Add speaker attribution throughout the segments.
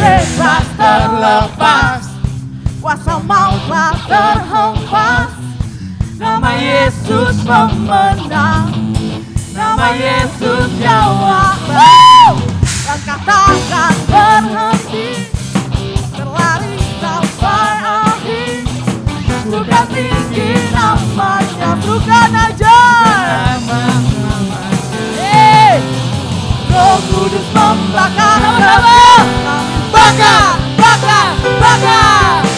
Speaker 1: bebas terlepas Kuasa maut telah terhempas. Nama Yesus memenang, Nama Yesus jawab. Dan katakan berhenti. Berlari sampai akhir. Surga tinggi namanya Bukan aja. Roh Kudus membakar Sama-sama. paga, paga,
Speaker 2: paga.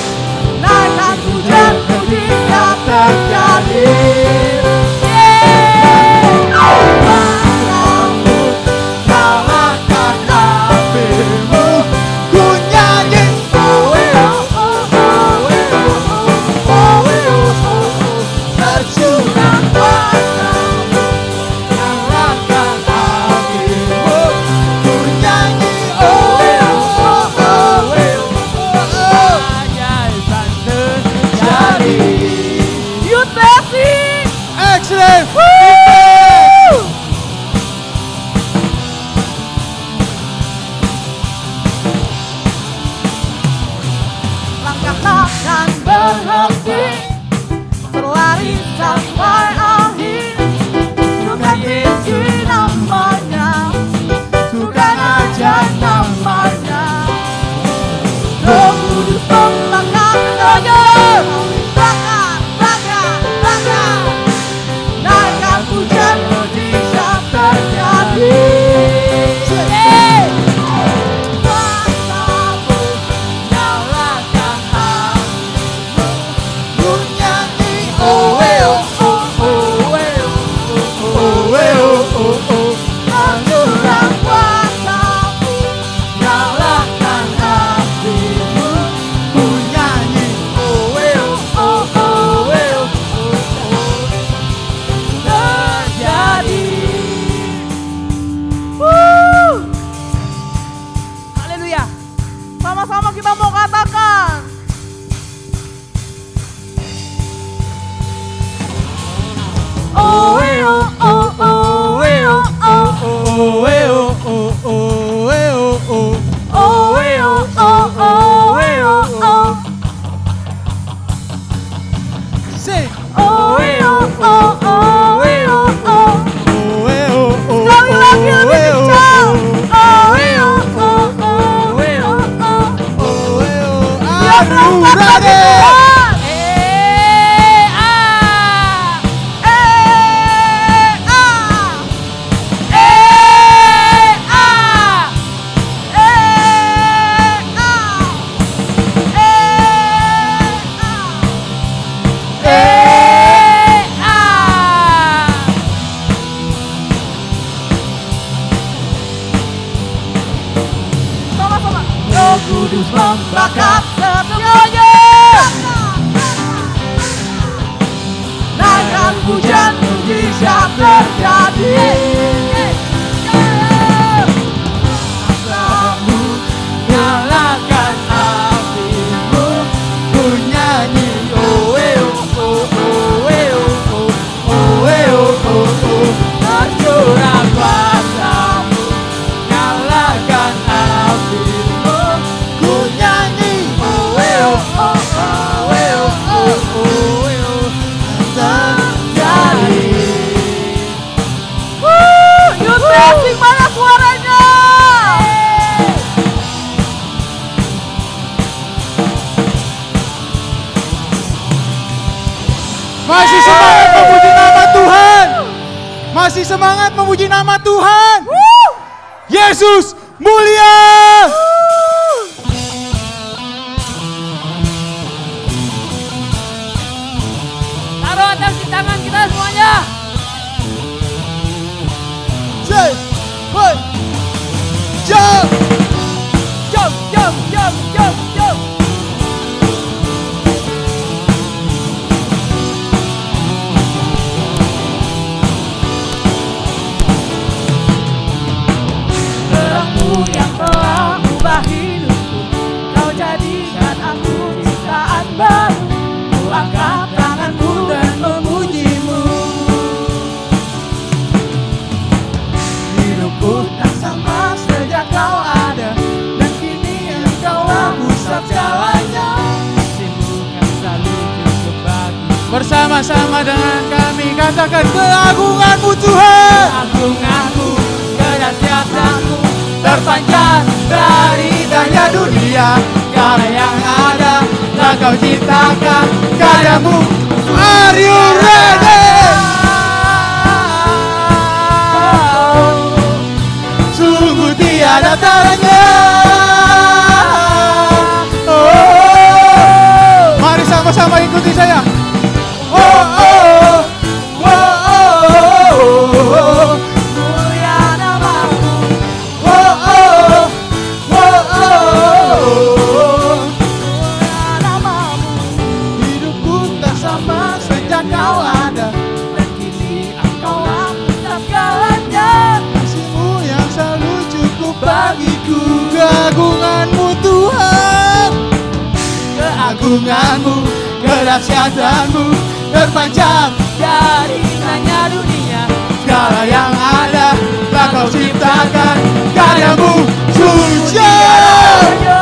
Speaker 2: kedahsyatanmu terpancar dari tanya dunia. Segala yang ada
Speaker 1: tak
Speaker 2: kau ciptakan. Karyamu suci.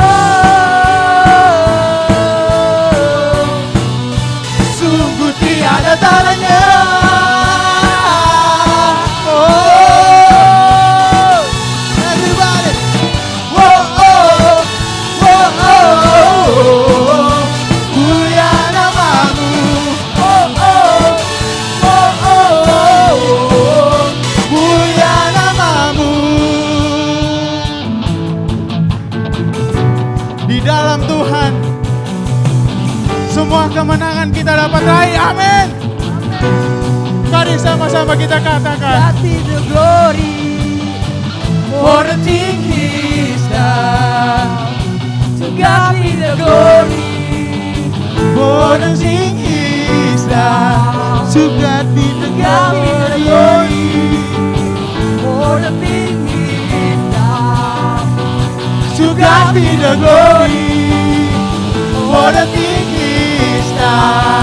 Speaker 1: sama-sama kita katakan.
Speaker 2: That is the glory for the thing is done. To God be the glory for the thing is done.
Speaker 1: To God be the glory
Speaker 2: for the thing he's done. To God be the glory for the thing is done.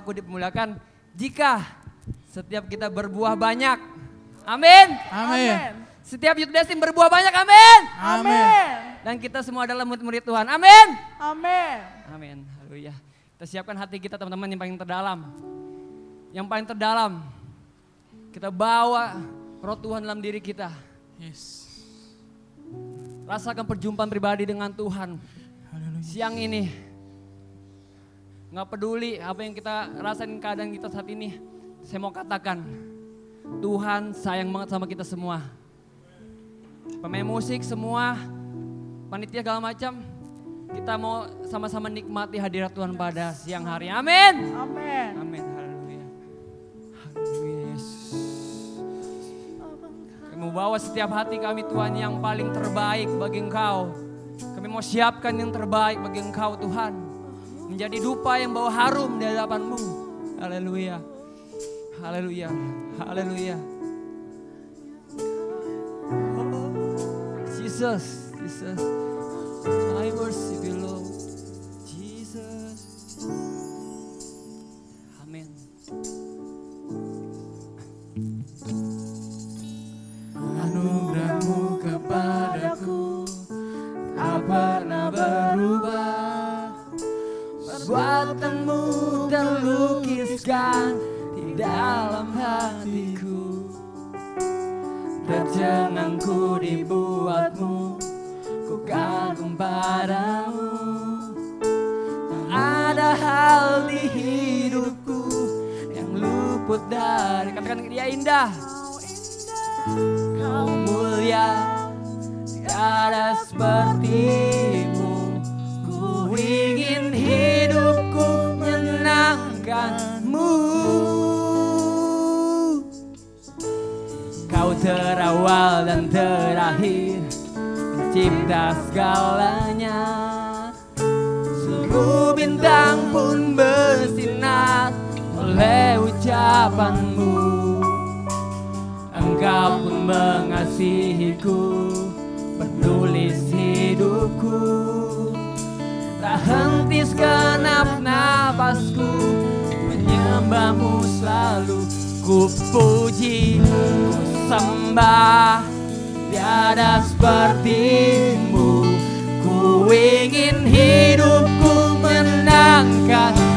Speaker 1: Bapakku dipermuliakan jika setiap kita berbuah banyak. Amin.
Speaker 3: Amin.
Speaker 1: Setiap youth blessing berbuah banyak. Amin.
Speaker 3: Amin.
Speaker 1: Dan kita semua adalah murid-murid Tuhan. Amin.
Speaker 4: Amin.
Speaker 1: Amin. Haleluya. Kita siapkan hati kita teman-teman yang paling terdalam. Yang paling terdalam. Kita bawa roh Tuhan dalam diri kita.
Speaker 3: Yes.
Speaker 1: Rasakan perjumpaan pribadi dengan Tuhan.
Speaker 3: Haleluya.
Speaker 1: Siang ini. Nggak peduli apa yang kita rasain keadaan kita saat ini. Saya mau katakan. Tuhan sayang banget sama kita semua. Pemain musik semua. Panitia segala macam. Kita mau sama-sama nikmati hadirat Tuhan pada siang hari. Amin.
Speaker 4: Amin.
Speaker 1: Amin. Haleluya. Haleluya Yesus. Kami mau bawa setiap hati kami Tuhan yang paling terbaik bagi Engkau. Kami mau siapkan yang terbaik bagi Engkau Tuhan. Menjadi dupa yang bawa harum di hadapan-Mu. Haleluya. Haleluya. Haleluya. Oh, Jesus, Jesus. I worship Perbuatanmu terlukiskan di dalam hatiku. Tercengangku dibuatmu Ku kagum padamu. Tak ada hal di hidupku Yang luput dari Katakan dia indah. Kau mulia Tiada sepertimu terawal dan terakhir Mencipta segalanya. Seluruh bintang pun bersinar Oleh ucapanmu. Engkau pun mengasihiku Penulis hidupku. Tak henti segenap napasku Menyembahmu selalu Ku puji, ku sembah Tiada sepertimu. Ku ingin hidupku menangkanmu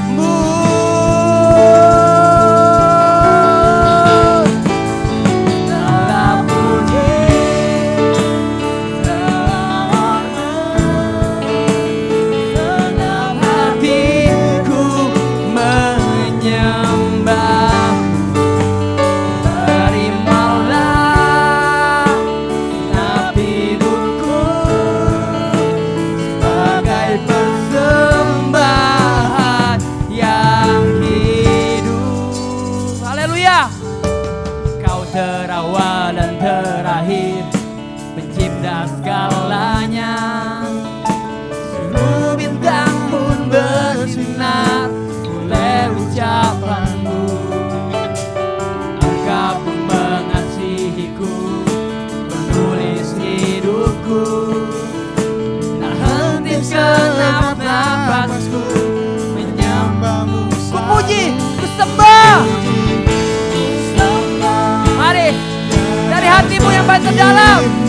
Speaker 1: hatimu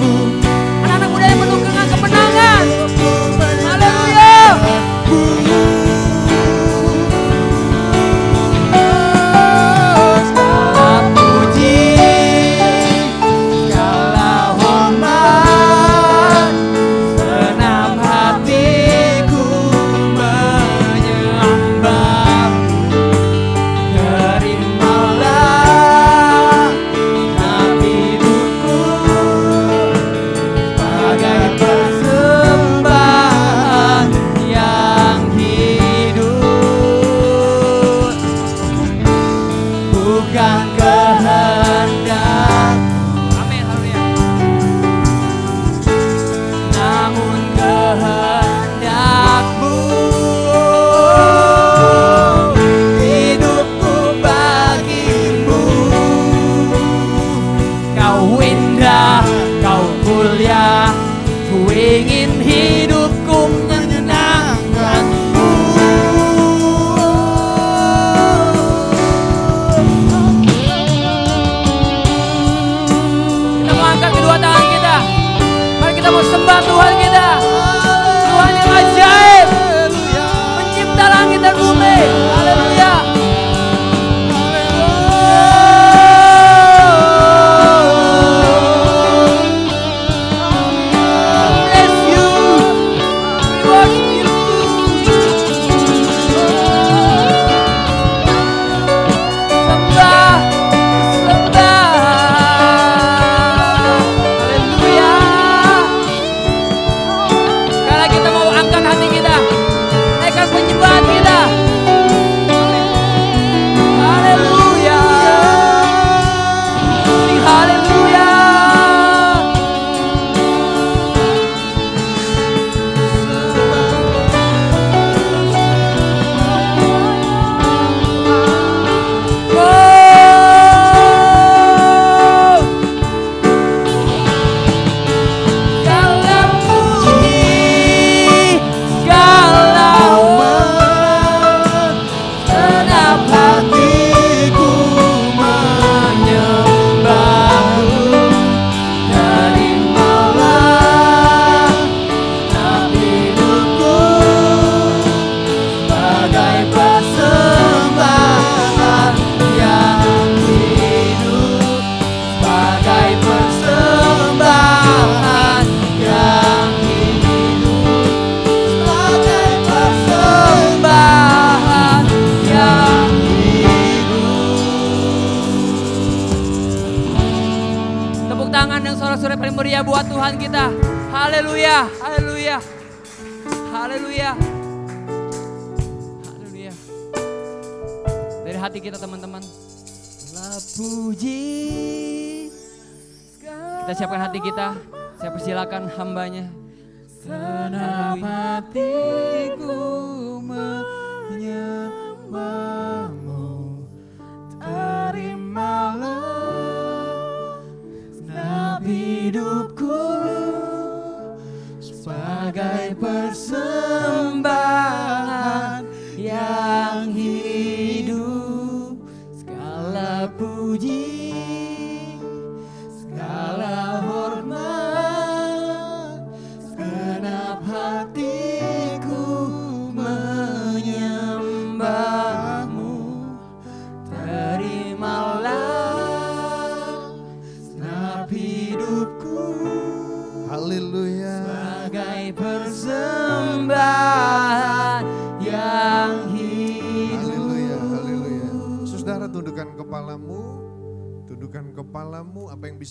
Speaker 1: yang
Speaker 5: bukan kehendak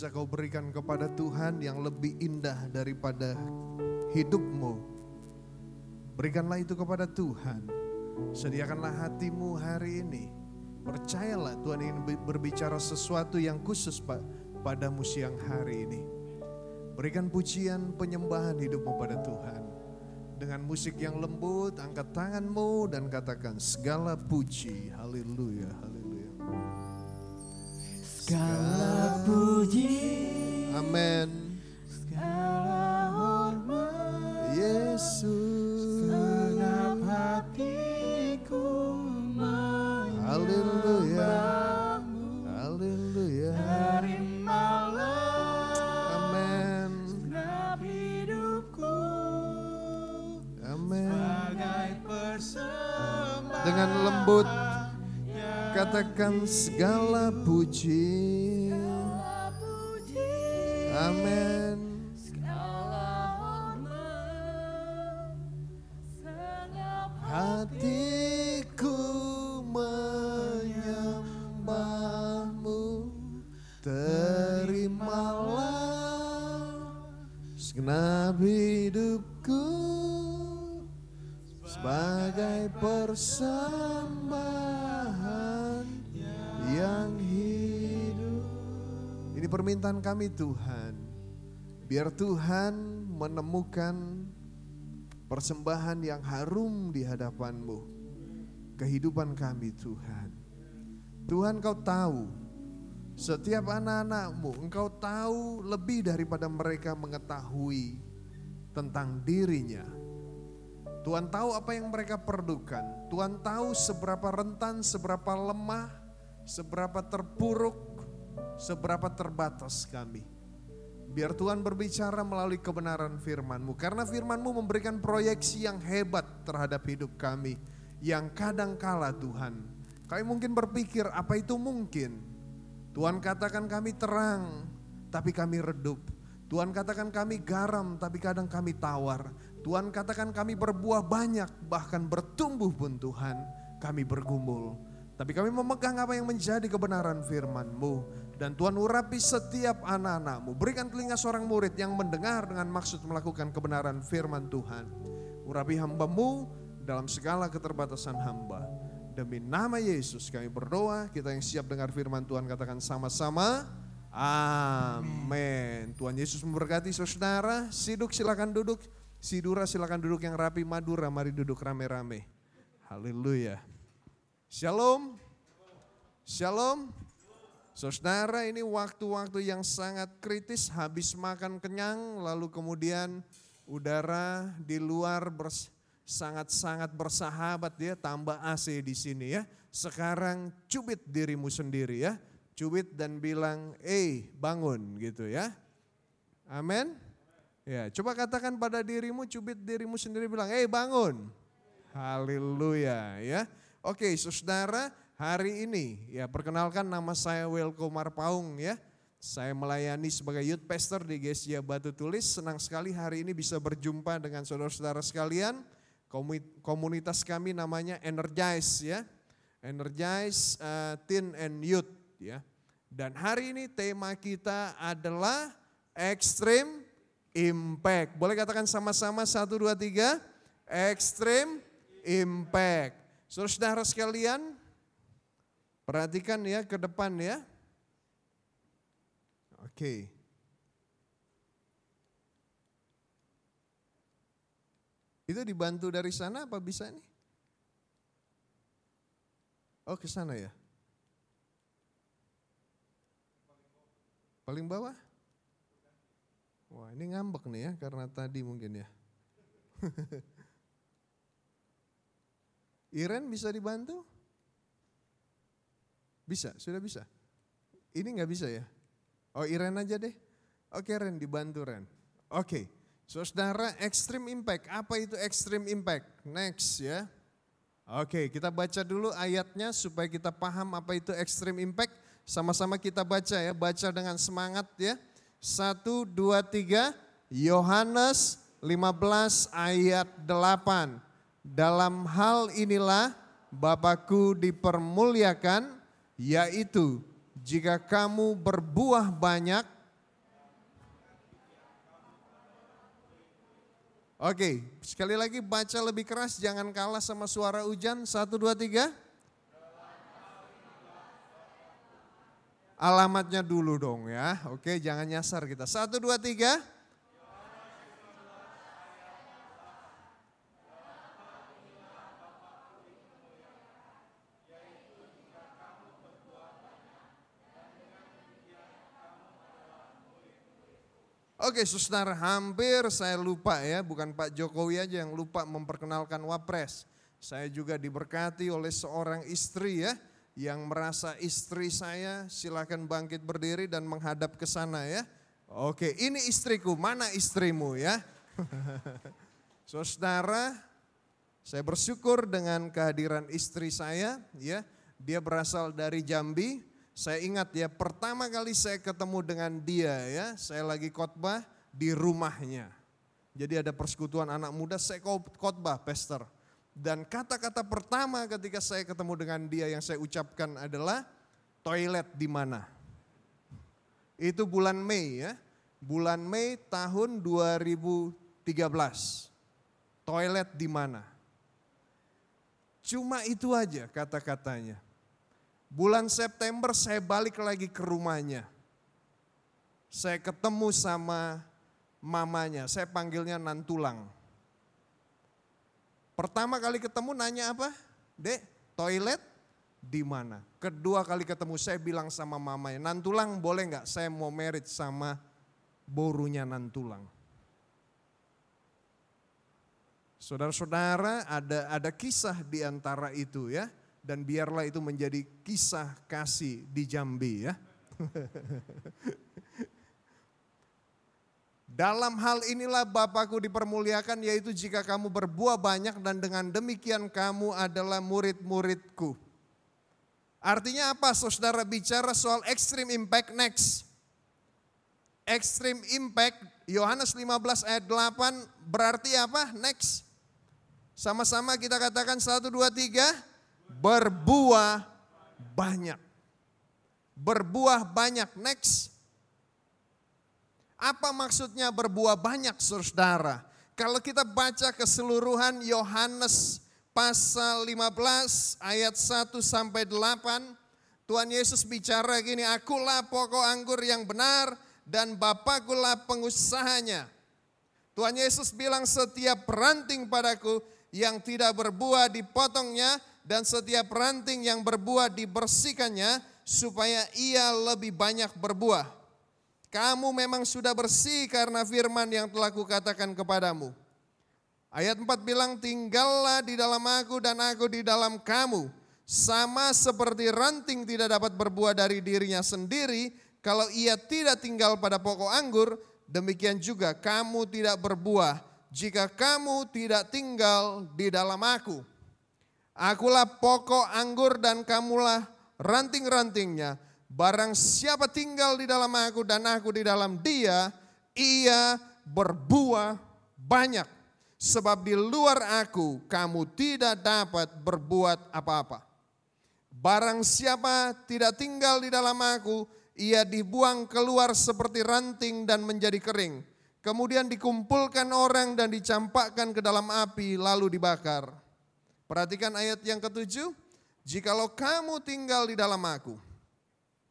Speaker 5: bisa kau berikan kepada Tuhan yang lebih indah daripada hidupmu. Berikanlah itu kepada Tuhan. Sediakanlah hatimu hari ini. Percayalah Tuhan ingin berbicara sesuatu yang khusus pa- padamu siang hari ini. Berikan pujian penyembahan hidupmu pada Tuhan. Dengan musik yang lembut, angkat tanganmu dan katakan segala puji. Haleluya, haleluya.
Speaker 1: Segala puji
Speaker 5: Amin.
Speaker 1: Segala hormat
Speaker 5: Yesus.
Speaker 1: Senap hatiku
Speaker 5: Haleluya. Haleluya.
Speaker 1: Terimalah
Speaker 5: Amin.
Speaker 1: Senap hidupku
Speaker 5: Amin.
Speaker 1: Sebagai persembahan
Speaker 5: Dengan lembut katakan segala puji. Amin. Hatiku menyembahmu Terimalah segenap hidupku Sebagai persembahan yang hidup Ini permintaan kami Tuhan Biar Tuhan menemukan persembahan yang harum di hadapanmu. Kehidupan kami Tuhan. Tuhan kau tahu setiap anak-anakmu engkau tahu lebih daripada mereka mengetahui tentang dirinya. Tuhan tahu apa yang mereka perlukan. Tuhan tahu seberapa rentan, seberapa lemah, seberapa terpuruk, seberapa terbatas kami. Biar Tuhan berbicara melalui kebenaran firman-Mu. Karena firman-Mu memberikan proyeksi yang hebat terhadap hidup kami. Yang kadang kala Tuhan. Kami mungkin berpikir apa itu mungkin. Tuhan katakan kami terang tapi kami redup. Tuhan katakan kami garam tapi kadang kami tawar. Tuhan katakan kami berbuah banyak bahkan bertumbuh pun Tuhan kami bergumul. Tapi kami memegang apa yang menjadi kebenaran firman-Mu. Dan Tuhan urapi setiap anak-anakmu. Berikan telinga seorang murid yang mendengar dengan maksud melakukan kebenaran firman Tuhan. Urapi hambamu dalam segala keterbatasan hamba. Demi nama Yesus kami berdoa, kita yang siap dengar firman Tuhan katakan sama-sama. Amin. Tuhan Yesus memberkati saudara. Siduk silakan duduk. Sidura silakan duduk yang rapi. Madura mari duduk rame-rame. Haleluya. Shalom. Shalom. Saudara ini waktu-waktu yang sangat kritis habis makan kenyang lalu kemudian udara di luar bers- sangat-sangat bersahabat ya tambah AC di sini ya. Sekarang cubit dirimu sendiri ya. Cubit dan bilang, "Eh, bangun." gitu ya. Amin. Ya, coba katakan pada dirimu, cubit dirimu sendiri bilang, "Eh, bangun." Haleluya ya. Oke, Saudara, hari ini ya perkenalkan nama saya Welko Marpaung ya. Saya melayani sebagai youth pastor di GSJ Batu Tulis. Senang sekali hari ini bisa berjumpa dengan saudara-saudara sekalian. Komu- Komunitas kami namanya Energize ya. Energize uh, Teen and Youth ya. Dan hari ini tema kita adalah Extreme impact. Boleh katakan sama-sama satu dua tiga, extreme impact. Saudara-saudara sekalian, perhatikan ya ke depan ya. Oke. Itu dibantu dari sana apa bisa nih? Oh ke sana ya? Paling bawah? Wah ini ngambek nih ya karena tadi mungkin ya. Iren bisa dibantu? Bisa, sudah bisa. Ini nggak bisa ya? Oh Iren aja deh. Oke Ren, dibantu Ren. Oke, saudara extreme impact. Apa itu extreme impact? Next ya. Oke, kita baca dulu ayatnya supaya kita paham apa itu extreme impact. Sama-sama kita baca ya, baca dengan semangat ya. Satu, dua, tiga, Yohanes 15 ayat 8. Dalam hal inilah Bapakku dipermuliakan, yaitu jika kamu berbuah banyak, Oke, sekali lagi baca lebih keras, jangan kalah sama suara hujan. Satu, dua, tiga. Alamatnya dulu dong ya. Oke, jangan nyasar kita. Satu, dua, tiga. Oke, saudara, hampir saya lupa ya, bukan Pak Jokowi aja yang lupa memperkenalkan Wapres. Saya juga diberkati oleh seorang istri ya, yang merasa istri saya silakan bangkit berdiri dan menghadap ke sana ya. Oke, ini istriku, mana istrimu ya? Saudara, saya bersyukur dengan kehadiran istri saya ya. Dia berasal dari Jambi, saya ingat ya pertama kali saya ketemu dengan dia ya, saya lagi khotbah di rumahnya. Jadi ada persekutuan anak muda, saya khotbah pastor. Dan kata-kata pertama ketika saya ketemu dengan dia yang saya ucapkan adalah toilet di mana? Itu bulan Mei ya. Bulan Mei tahun 2013. Toilet di mana? Cuma itu aja kata-katanya. Bulan September saya balik lagi ke rumahnya. Saya ketemu sama mamanya, saya panggilnya Nantulang. Pertama kali ketemu nanya apa? Dek, toilet di mana? Kedua kali ketemu saya bilang sama mamanya, Nantulang boleh nggak saya mau merit sama borunya Nantulang. Saudara-saudara ada ada kisah di antara itu ya dan biarlah itu menjadi kisah kasih di Jambi ya. Dalam hal inilah Bapakku dipermuliakan yaitu jika kamu berbuah banyak dan dengan demikian kamu adalah murid-muridku. Artinya apa saudara bicara soal extreme impact next. Extreme impact Yohanes 15 ayat 8 berarti apa next. Sama-sama kita katakan 1, 2, 3 berbuah banyak. Berbuah banyak. Next. Apa maksudnya berbuah banyak saudara? Kalau kita baca keseluruhan Yohanes pasal 15 ayat 1 sampai 8, Tuhan Yesus bicara gini, akulah pokok anggur yang benar dan Bapakulah pengusahanya. Tuhan Yesus bilang setiap ranting padaku yang tidak berbuah dipotongnya dan setiap ranting yang berbuah dibersihkannya supaya ia lebih banyak berbuah. Kamu memang sudah bersih karena firman yang telah kukatakan kepadamu. Ayat 4 bilang tinggallah di dalam aku dan aku di dalam kamu. Sama seperti ranting tidak dapat berbuah dari dirinya sendiri kalau ia tidak tinggal pada pokok anggur, demikian juga kamu tidak berbuah jika kamu tidak tinggal di dalam aku. Akulah pokok anggur dan kamulah ranting-rantingnya. Barang siapa tinggal di dalam aku dan aku di dalam dia, ia berbuah banyak. Sebab di luar aku kamu tidak dapat berbuat apa-apa. Barang siapa tidak tinggal di dalam aku, ia dibuang keluar seperti ranting dan menjadi kering. kemudian dikumpulkan orang dan dicampakkan ke dalam api lalu dibakar. Perhatikan ayat yang ketujuh, jikalau kamu tinggal di dalam aku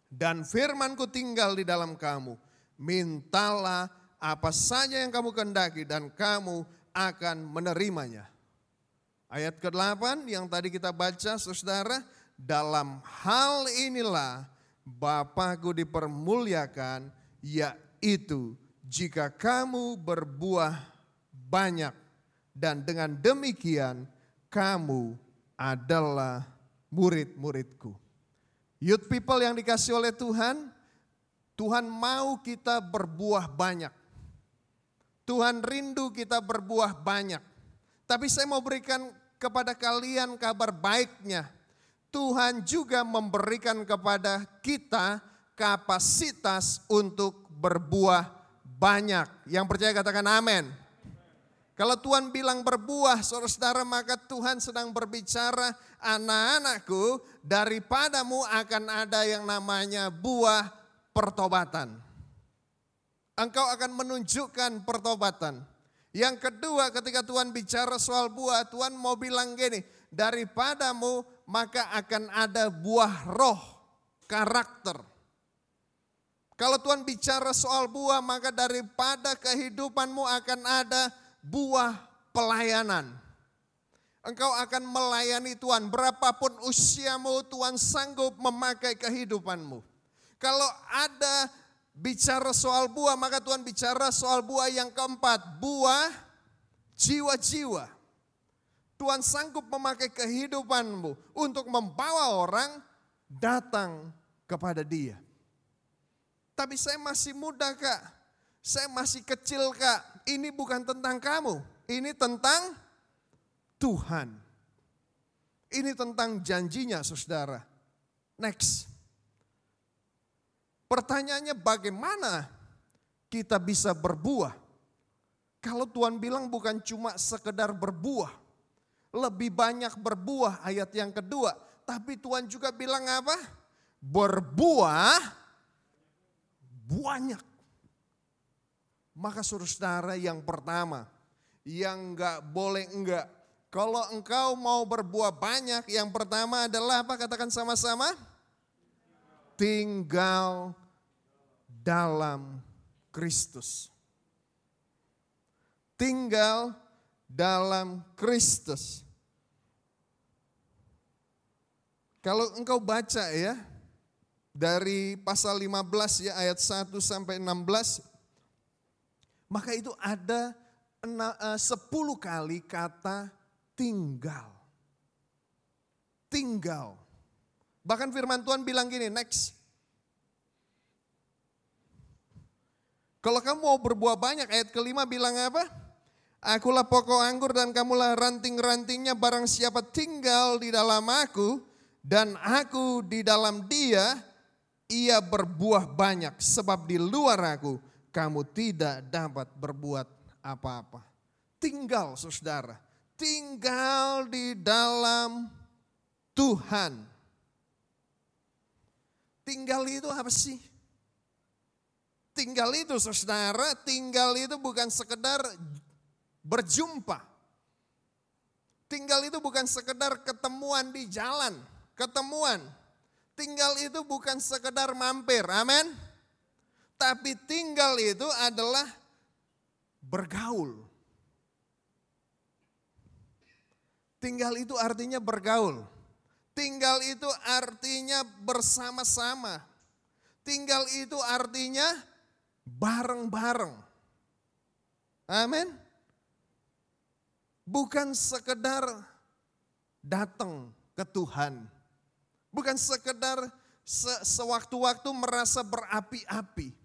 Speaker 5: dan firmanku tinggal di dalam kamu, mintalah apa saja yang kamu kehendaki dan kamu akan menerimanya. Ayat ke-8 yang tadi kita baca saudara, dalam hal inilah Bapakku dipermuliakan, yaitu jika kamu berbuah banyak dan dengan demikian kamu adalah murid-muridku. Youth people yang dikasih oleh Tuhan, Tuhan mau kita berbuah banyak. Tuhan rindu kita berbuah banyak. Tapi saya mau berikan kepada kalian kabar baiknya. Tuhan juga memberikan kepada kita kapasitas untuk berbuah banyak. Yang percaya katakan amin. Kalau Tuhan bilang berbuah, saudara-saudara, maka Tuhan sedang berbicara, anak-anakku, daripadamu akan ada yang namanya buah pertobatan. Engkau akan menunjukkan pertobatan. Yang kedua ketika Tuhan bicara soal buah, Tuhan mau bilang gini, daripadamu maka akan ada buah roh, karakter. Kalau Tuhan bicara soal buah, maka daripada kehidupanmu akan ada buah pelayanan. Engkau akan melayani Tuhan, berapapun usiamu Tuhan sanggup memakai kehidupanmu. Kalau ada bicara soal buah, maka Tuhan bicara soal buah yang keempat, buah jiwa-jiwa. Tuhan sanggup memakai kehidupanmu untuk membawa orang datang kepada dia. Tapi saya masih muda kak, saya masih kecil kak, ini bukan tentang kamu, ini tentang Tuhan. Ini tentang janjinya saudara. Next. Pertanyaannya bagaimana kita bisa berbuah? Kalau Tuhan bilang bukan cuma sekedar berbuah, lebih banyak berbuah ayat yang kedua. Tapi Tuhan juga bilang apa? Berbuah banyak. Maka saudara yang pertama, yang enggak boleh enggak. Kalau engkau mau berbuah banyak, yang pertama adalah apa? Katakan sama-sama. Tinggal dalam Kristus. Tinggal dalam Kristus. Kalau engkau baca ya, dari pasal 15 ya ayat 1 sampai 16, maka itu ada eh, sepuluh kali kata tinggal. Tinggal. Bahkan firman Tuhan bilang gini, next. Kalau kamu mau berbuah banyak, ayat kelima bilang apa? Akulah pokok anggur dan kamulah ranting-rantingnya barang siapa tinggal di dalam aku dan aku di dalam dia, ia berbuah banyak sebab di luar aku kamu tidak dapat berbuat apa-apa. Tinggal saudara, tinggal di dalam Tuhan. Tinggal itu apa sih? Tinggal itu saudara, tinggal itu bukan sekedar berjumpa. Tinggal itu bukan sekedar ketemuan di jalan, ketemuan. Tinggal itu bukan sekedar mampir, amin. Tapi tinggal itu adalah bergaul. Tinggal itu artinya bergaul. Tinggal itu artinya bersama-sama. Tinggal itu artinya bareng-bareng. Amin. Bukan sekedar datang ke Tuhan. Bukan sekedar sewaktu-waktu merasa berapi-api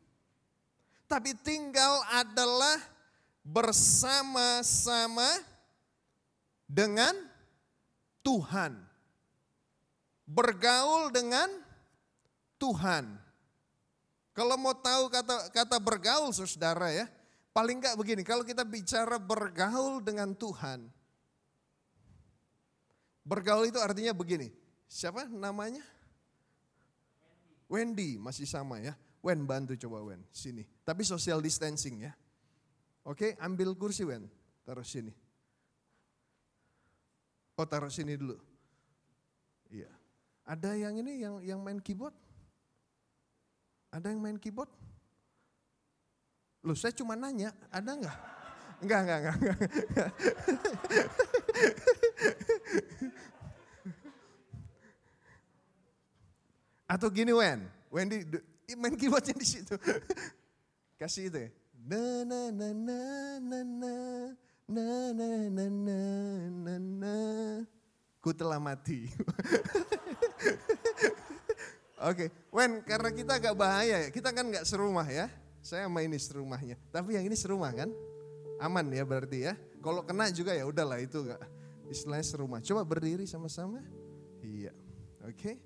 Speaker 5: tapi tinggal adalah bersama-sama dengan Tuhan. Bergaul dengan Tuhan. Kalau mau tahu kata kata bergaul Saudara ya, paling enggak begini, kalau kita bicara bergaul dengan Tuhan. Bergaul itu artinya begini. Siapa namanya? Wendy, masih sama ya. Wen bantu coba Wen, sini. Tapi social distancing ya. Oke, ambil kursi Wen, taruh sini. Oh, taruh sini dulu. Iya. Ada yang ini yang yang main keyboard? Ada yang main keyboard? Loh, saya cuma nanya, ada nggak? Enggak, enggak, enggak, enggak. Atau gini Wen, Wendy main keyboardnya di situ. Kasih itu ya. Na na na na na na na na na na na na Ku telah mati. Oke, Wen, karena kita agak bahaya ya, kita kan nggak serumah ya. Saya sama ini serumahnya, tapi yang ini serumah kan? Aman ya berarti ya. Kalau kena juga ya udahlah itu nggak istilahnya serumah. Coba berdiri sama-sama. Iya, oke.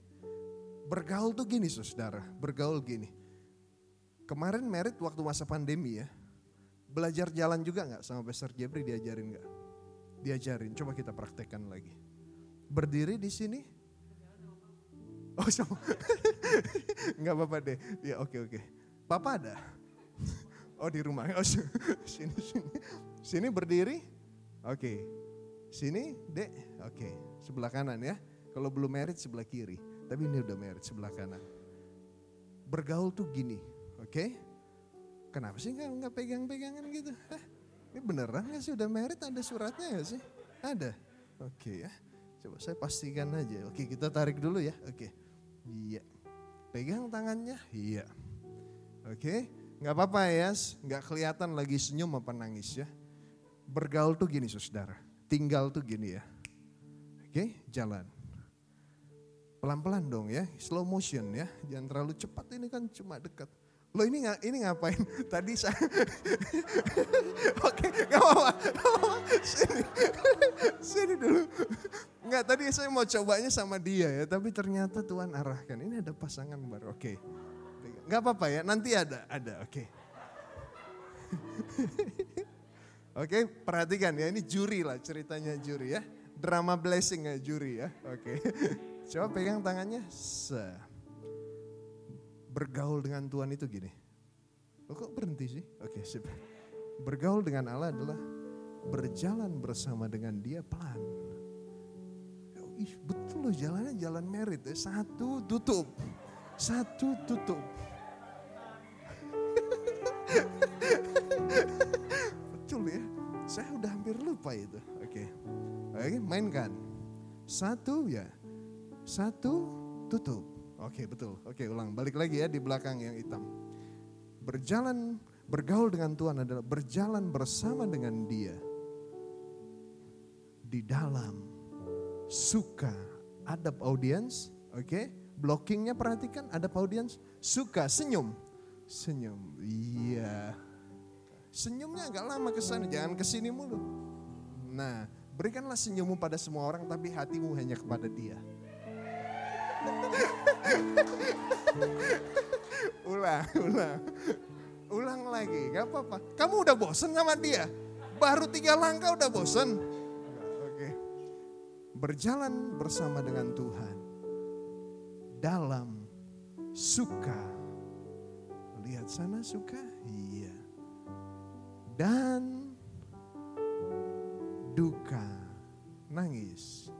Speaker 5: Bergaul tuh gini saudara, bergaul gini. Kemarin merit waktu masa pandemi ya, belajar jalan juga nggak sama Pastor Jebri diajarin nggak? Diajarin, coba kita praktekkan lagi. Berdiri di sini. Oh sama, nggak apa-apa deh. Ya oke oke. Papa ada? Oh di rumah. Oh sini sini. Sini berdiri. Oke. Sini dek. Oke. Sebelah kanan ya. Kalau belum merit sebelah kiri. Tapi ini udah merit sebelah kanan. Bergaul tuh gini. Oke. Kenapa sih nggak nggak pegang-pegangan gitu? Hah? Ini beneran nggak sih udah merit ada suratnya nggak sih? Ada. Oke ya. Coba saya pastikan aja. Oke kita tarik dulu ya. Oke. Iya. Pegang tangannya. Iya. Oke. Nggak apa-apa ya. Nggak kelihatan lagi senyum apa nangis ya. Bergaul tuh gini saudara. Tinggal tuh gini ya. Oke jalan. Pelan-pelan dong ya. Slow motion ya. Jangan terlalu cepat ini kan cuma dekat. Lo ini nggak ini ngapain? Tadi saya Oke, nggak apa-apa. Sini. Sini dulu. Nggak, tadi saya mau cobanya sama dia ya, tapi ternyata Tuhan arahkan. Ini ada pasangan baru. Oke. Nggak apa-apa ya, nanti ada, ada. Oke. Oke, perhatikan ya, ini juri lah ceritanya juri ya. Drama blessing ya juri ya. Oke. Coba pegang tangannya. Se bergaul dengan Tuhan itu gini. Lo kok berhenti sih? Oke, sip. Bergaul dengan Allah adalah berjalan bersama dengan dia pelan. Ih, betul loh jalannya jalan merit ya. Satu tutup. Satu tutup. betul ya. Saya udah hampir lupa itu. Oke. Oke, mainkan. Satu ya. Satu tutup. Oke betul. Oke ulang. Balik lagi ya di belakang yang hitam. Berjalan, bergaul dengan Tuhan adalah berjalan bersama dengan dia. Di dalam suka adab audience. Oke. Blockingnya perhatikan adab audience. Suka senyum. Senyum. Iya. Senyumnya agak lama ke sana. Jangan ke sini mulu. Nah berikanlah senyummu pada semua orang tapi hatimu hanya kepada dia. ulang, ulang. Ulang lagi, gak apa-apa. Kamu udah bosen sama dia? Baru tiga langkah udah bosen? Oke. Berjalan bersama dengan Tuhan. Dalam suka. Lihat sana suka? Iya. Dan duka. Nangis.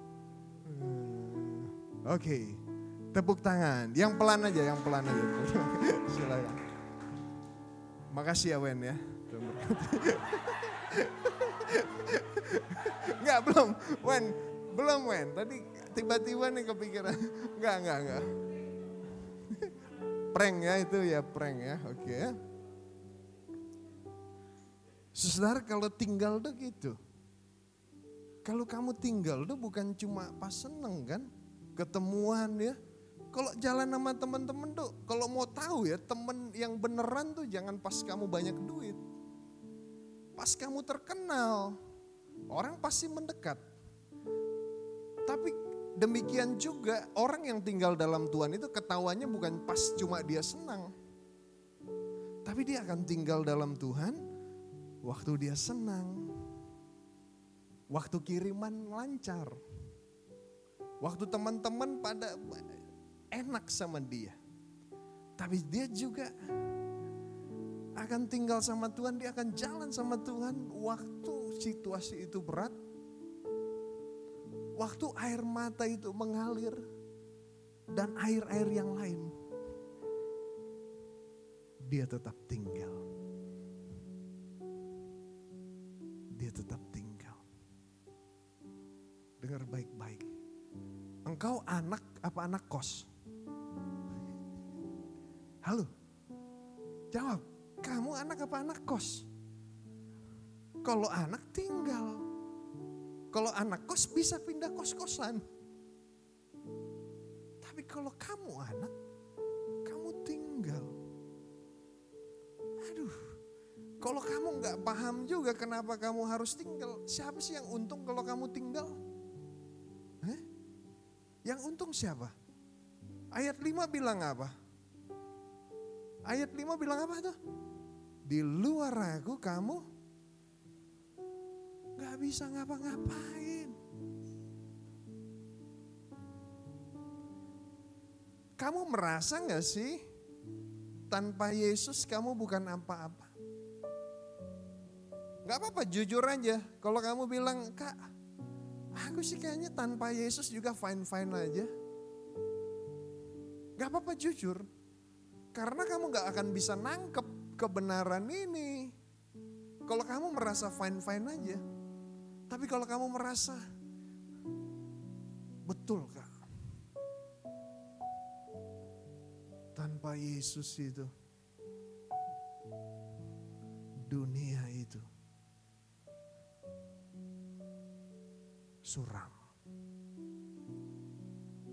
Speaker 5: Hmm, Oke. Tepuk tangan, yang pelan aja, yang pelan aja. Silakan. Makasih ya Wen ya. Enggak belum, Wen. Belum Wen. Tadi tiba-tiba nih kepikiran. Enggak, enggak, enggak. prank ya itu ya prank ya. Oke ya. Saudara kalau tinggal tuh gitu. Kalau kamu tinggal tuh bukan cuma pas seneng kan. Ketemuan ya. Kalau jalan sama temen-temen tuh, kalau mau tahu ya temen yang beneran tuh jangan pas kamu banyak duit. Pas kamu terkenal, orang pasti mendekat. Tapi demikian juga orang yang tinggal dalam Tuhan itu ketawanya bukan pas cuma dia senang. Tapi dia akan tinggal dalam Tuhan waktu dia senang. Waktu kiriman lancar. Waktu teman-teman pada enak sama dia. Tapi dia juga akan tinggal sama Tuhan, dia akan jalan sama Tuhan waktu situasi itu berat. Waktu air mata itu mengalir dan air-air yang lain. Dia tetap tinggal. Dia tetap tinggal. Dengar baik-baik. Engkau anak apa anak kos? Halo? Jawab, kamu anak apa anak kos? Kalau anak tinggal. Kalau anak kos bisa pindah kos-kosan. Tapi kalau kamu anak, kamu tinggal. Aduh, kalau kamu nggak paham juga kenapa kamu harus tinggal, siapa sih yang untung kalau kamu tinggal? Hah? Yang untung siapa? Ayat 5 bilang apa? Ayat 5 bilang apa tuh? Di luar aku kamu gak bisa ngapa-ngapain. Kamu merasa gak sih tanpa Yesus kamu bukan apa-apa? Gak apa-apa jujur aja. Kalau kamu bilang, kak aku sih kayaknya tanpa Yesus juga fine-fine aja. Gak apa-apa jujur. Karena kamu gak akan bisa nangkep kebenaran ini. Kalau kamu merasa fine-fine aja. Tapi kalau kamu merasa betul kak. Tanpa Yesus itu. Dunia itu. Suram.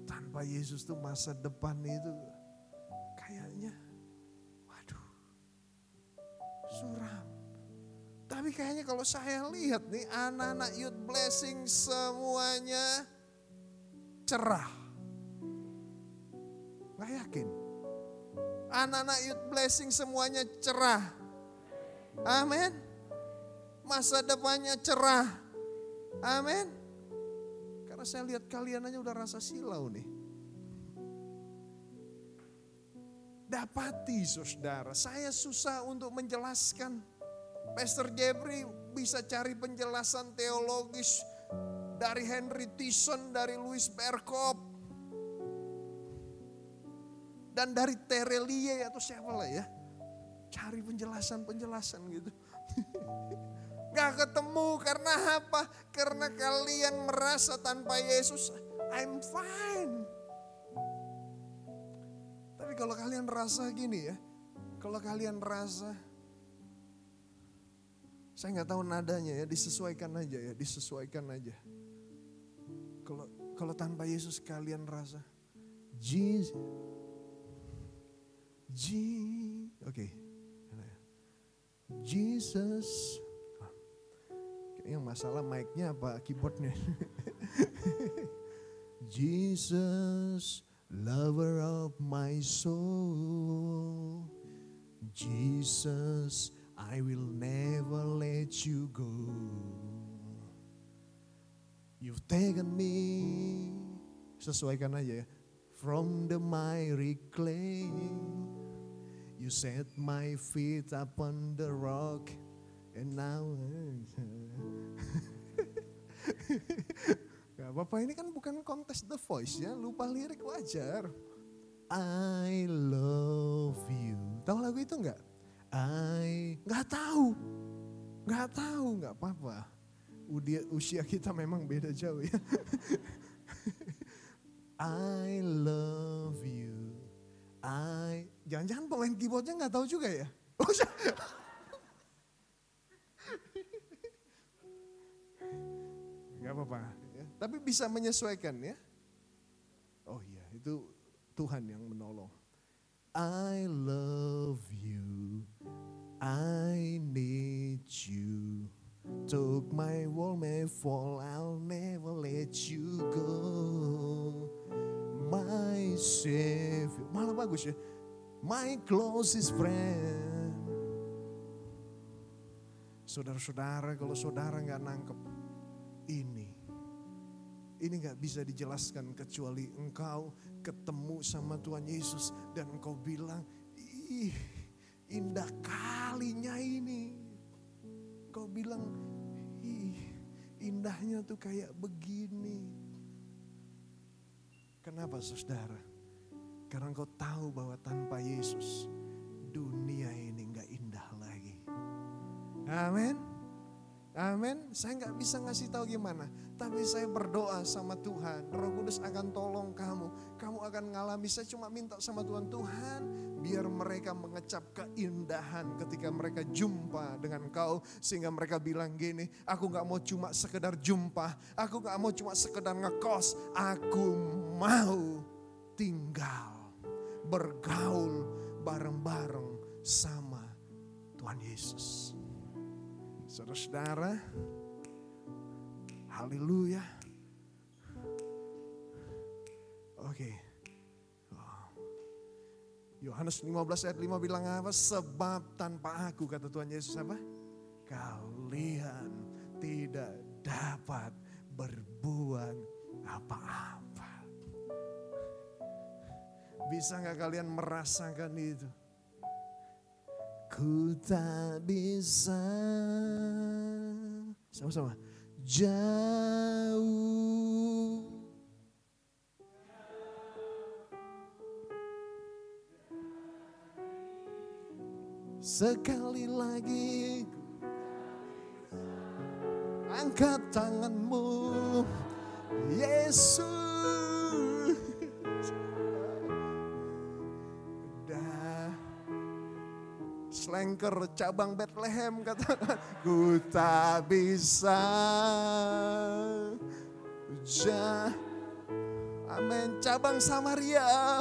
Speaker 5: Tanpa Yesus tuh masa depan itu suram. Tapi kayaknya kalau saya lihat nih anak-anak youth blessing semuanya cerah. Gak yakin. Anak-anak youth blessing semuanya cerah. Amin. Masa depannya cerah. Amin. Karena saya lihat kalian aja udah rasa silau nih. Dapati saudara, saya susah untuk menjelaskan. Pastor Jeffrey bisa cari penjelasan teologis dari Henry Tyson, dari Louis Berkop, dan dari Terelie atau siapa lah ya. Cari penjelasan-penjelasan gitu. Gak ketemu karena apa? Karena kalian merasa tanpa Yesus, I'm fine. Tapi kalau kalian rasa gini ya, kalau kalian rasa, saya nggak tahu nadanya ya, disesuaikan aja ya, disesuaikan aja. Kalau kalau tanpa Yesus kalian rasa, Jesus, G, oke, Jesus, yang masalah mic-nya apa keyboardnya. Jesus, lover of my soul. Jesus, I will never let you go. You've taken me, sesuaikan aja ya, from the miry clay. You set my feet upon the rock, and now. Apa-apa ini kan bukan kontes The Voice ya, lupa lirik wajar. I love you. Tahu lagu itu nggak? I nggak tahu, nggak tahu, nggak apa-apa. Usia kita memang beda jauh ya. I love you. I jangan-jangan pemain keyboardnya nggak tahu juga ya? Oh, Gak apa-apa. Tapi bisa menyesuaikan ya. Oh iya, itu Tuhan yang menolong. I love you. I need you. Took my world may fall, I'll never let you go. My savior. Malah bagus ya. My closest friend. Saudara-saudara, kalau saudara nggak nangkep ini. Ini gak bisa dijelaskan kecuali engkau ketemu sama Tuhan Yesus dan engkau bilang, ih indah kalinya ini. Kau bilang, ih indahnya tuh kayak begini. Kenapa saudara? Karena kau tahu bahwa tanpa Yesus dunia ini nggak indah lagi. Amin. Amin. Saya nggak bisa ngasih tahu gimana, tapi saya berdoa sama Tuhan. Roh Kudus akan tolong kamu. Kamu akan ngalami. Saya cuma minta sama Tuhan, Tuhan, biar mereka mengecap keindahan ketika mereka jumpa dengan Kau, sehingga mereka bilang gini, aku nggak mau cuma sekedar jumpa, aku nggak mau cuma sekedar ngekos, aku mau tinggal, bergaul bareng-bareng sama Tuhan Yesus. Saudara-saudara, haleluya. Oke. Yohanes 15 ayat 5 bilang apa? Sebab tanpa aku kata Tuhan Yesus apa? Kalian tidak dapat berbuat apa-apa. Bisa nggak kalian merasakan itu? Ku tak bisa Sama-sama Jauh Sekali lagi Angkat tanganmu Yesus Slengker cabang Bethlehem katakan Ku tak bisa Ja Amin. Cabang Samaria.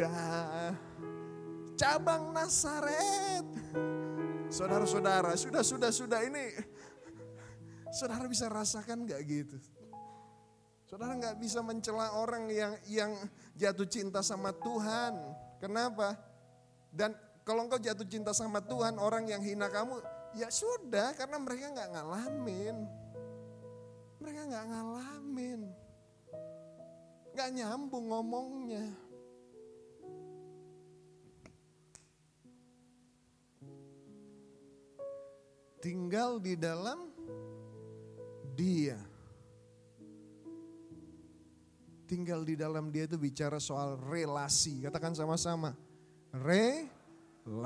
Speaker 5: Dah cabang Nasaret Saudara-saudara sudah sudah sudah. Ini Saudara bisa rasakan nggak gitu? Saudara nggak bisa mencela orang yang yang jatuh cinta sama Tuhan. Kenapa? Dan kalau engkau jatuh cinta sama Tuhan, orang yang hina kamu, ya sudah karena mereka nggak ngalamin. Mereka nggak ngalamin. Nggak nyambung ngomongnya. Tinggal di dalam dia tinggal di dalam dia itu bicara soal relasi. Katakan sama-sama. Relasi.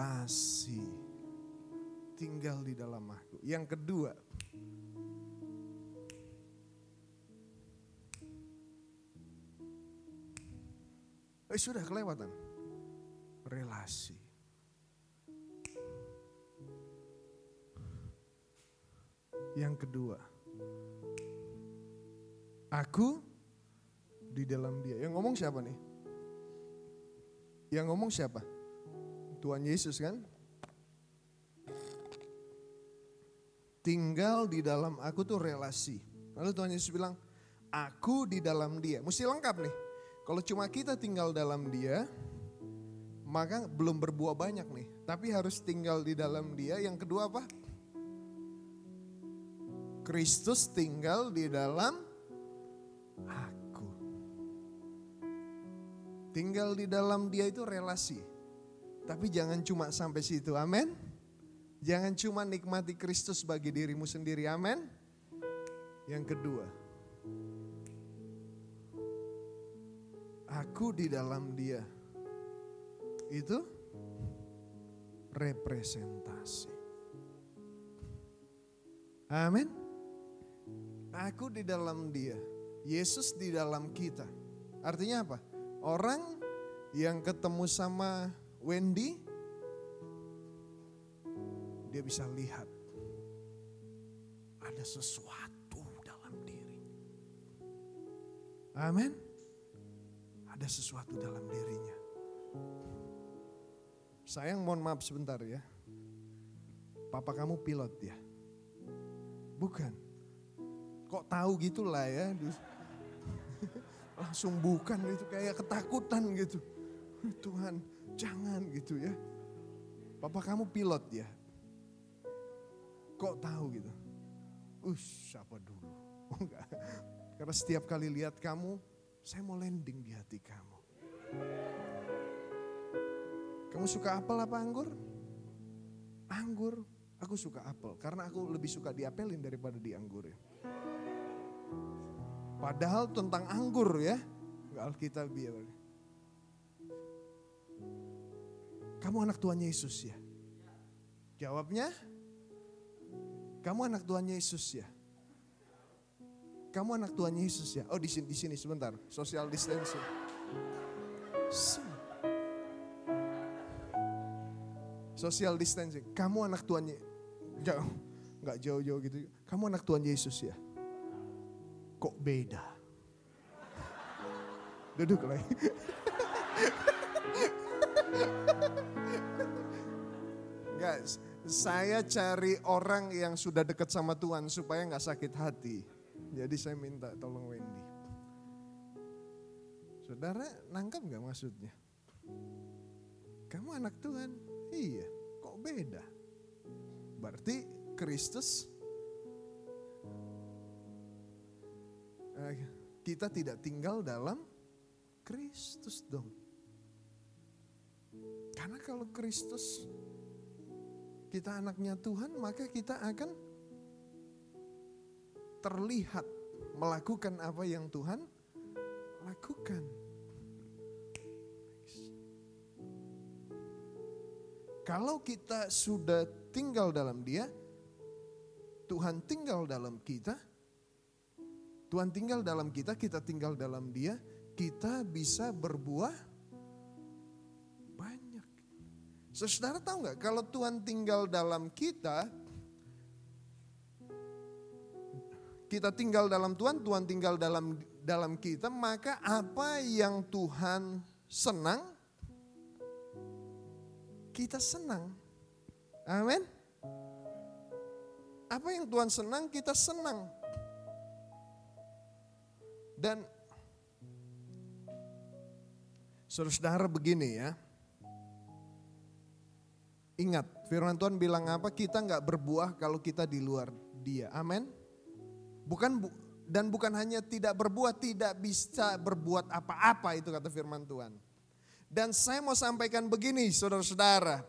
Speaker 5: Tinggal di dalam aku. Yang kedua. Eh sudah kelewatan. Relasi. Yang kedua. Aku di dalam dia. Yang ngomong siapa nih? Yang ngomong siapa? Tuhan Yesus kan? Tinggal di dalam aku tuh relasi. Lalu Tuhan Yesus bilang, aku di dalam dia. Mesti lengkap nih. Kalau cuma kita tinggal dalam dia, maka belum berbuah banyak nih. Tapi harus tinggal di dalam dia. Yang kedua apa? Kristus tinggal di dalam aku. Tinggal di dalam dia itu relasi. Tapi jangan cuma sampai situ, amin. Jangan cuma nikmati Kristus bagi dirimu sendiri, amin. Yang kedua, aku di dalam dia. Itu representasi. Amin. Aku di dalam dia. Yesus di dalam kita. Artinya apa? Orang yang ketemu sama Wendy, dia bisa lihat ada sesuatu dalam diri. Amin. Ada sesuatu dalam dirinya. Sayang mohon maaf sebentar ya. Papa kamu pilot ya? Bukan. Kok tahu gitulah ya. Langsung bukan itu kayak ketakutan gitu. Tuhan jangan gitu ya. Papa kamu pilot ya? Kok tahu gitu? Ush, siapa dulu? Oh enggak. Karena setiap kali lihat kamu, saya mau landing di hati kamu. Kamu suka apel apa anggur? Anggur. Aku suka apel karena aku lebih suka diapelin daripada dianggurin. Padahal tentang anggur ya, nggak alkitabiah. Kamu anak Tuhan Yesus ya? Jawabnya, kamu anak Tuhan Yesus ya? Kamu anak Tuhan Yesus ya? Oh di sini, di sini sebentar, social distancing. Social distancing. Kamu anak Tuhan Yesus. Jauh, nggak jauh-jauh gitu. Kamu anak Tuhan Yesus ya? Kok beda? Duduk lagi. Guys, saya cari orang yang sudah dekat sama Tuhan supaya nggak sakit hati. Jadi saya minta tolong Wendy. Saudara nangkap nggak maksudnya? Kamu anak Tuhan? Iya, kok beda? Berarti Kristus kita tidak tinggal dalam Kristus dong. Karena kalau Kristus kita anaknya Tuhan, maka kita akan terlihat melakukan apa yang Tuhan lakukan. Kalau kita sudah tinggal dalam Dia, Tuhan tinggal dalam kita, Tuhan tinggal dalam kita, kita tinggal dalam Dia, kita bisa berbuah banyak. Saudara tahu nggak kalau Tuhan tinggal dalam kita, kita tinggal dalam Tuhan, Tuhan tinggal dalam dalam kita, maka apa yang Tuhan senang, kita senang. Amin. Apa yang Tuhan senang, kita senang. Dan saudara begini ya. Ingat, firman Tuhan bilang apa? Kita nggak berbuah kalau kita di luar dia. Amin. Bukan bu, dan bukan hanya tidak berbuah, tidak bisa berbuat apa-apa itu kata firman Tuhan. Dan saya mau sampaikan begini saudara-saudara.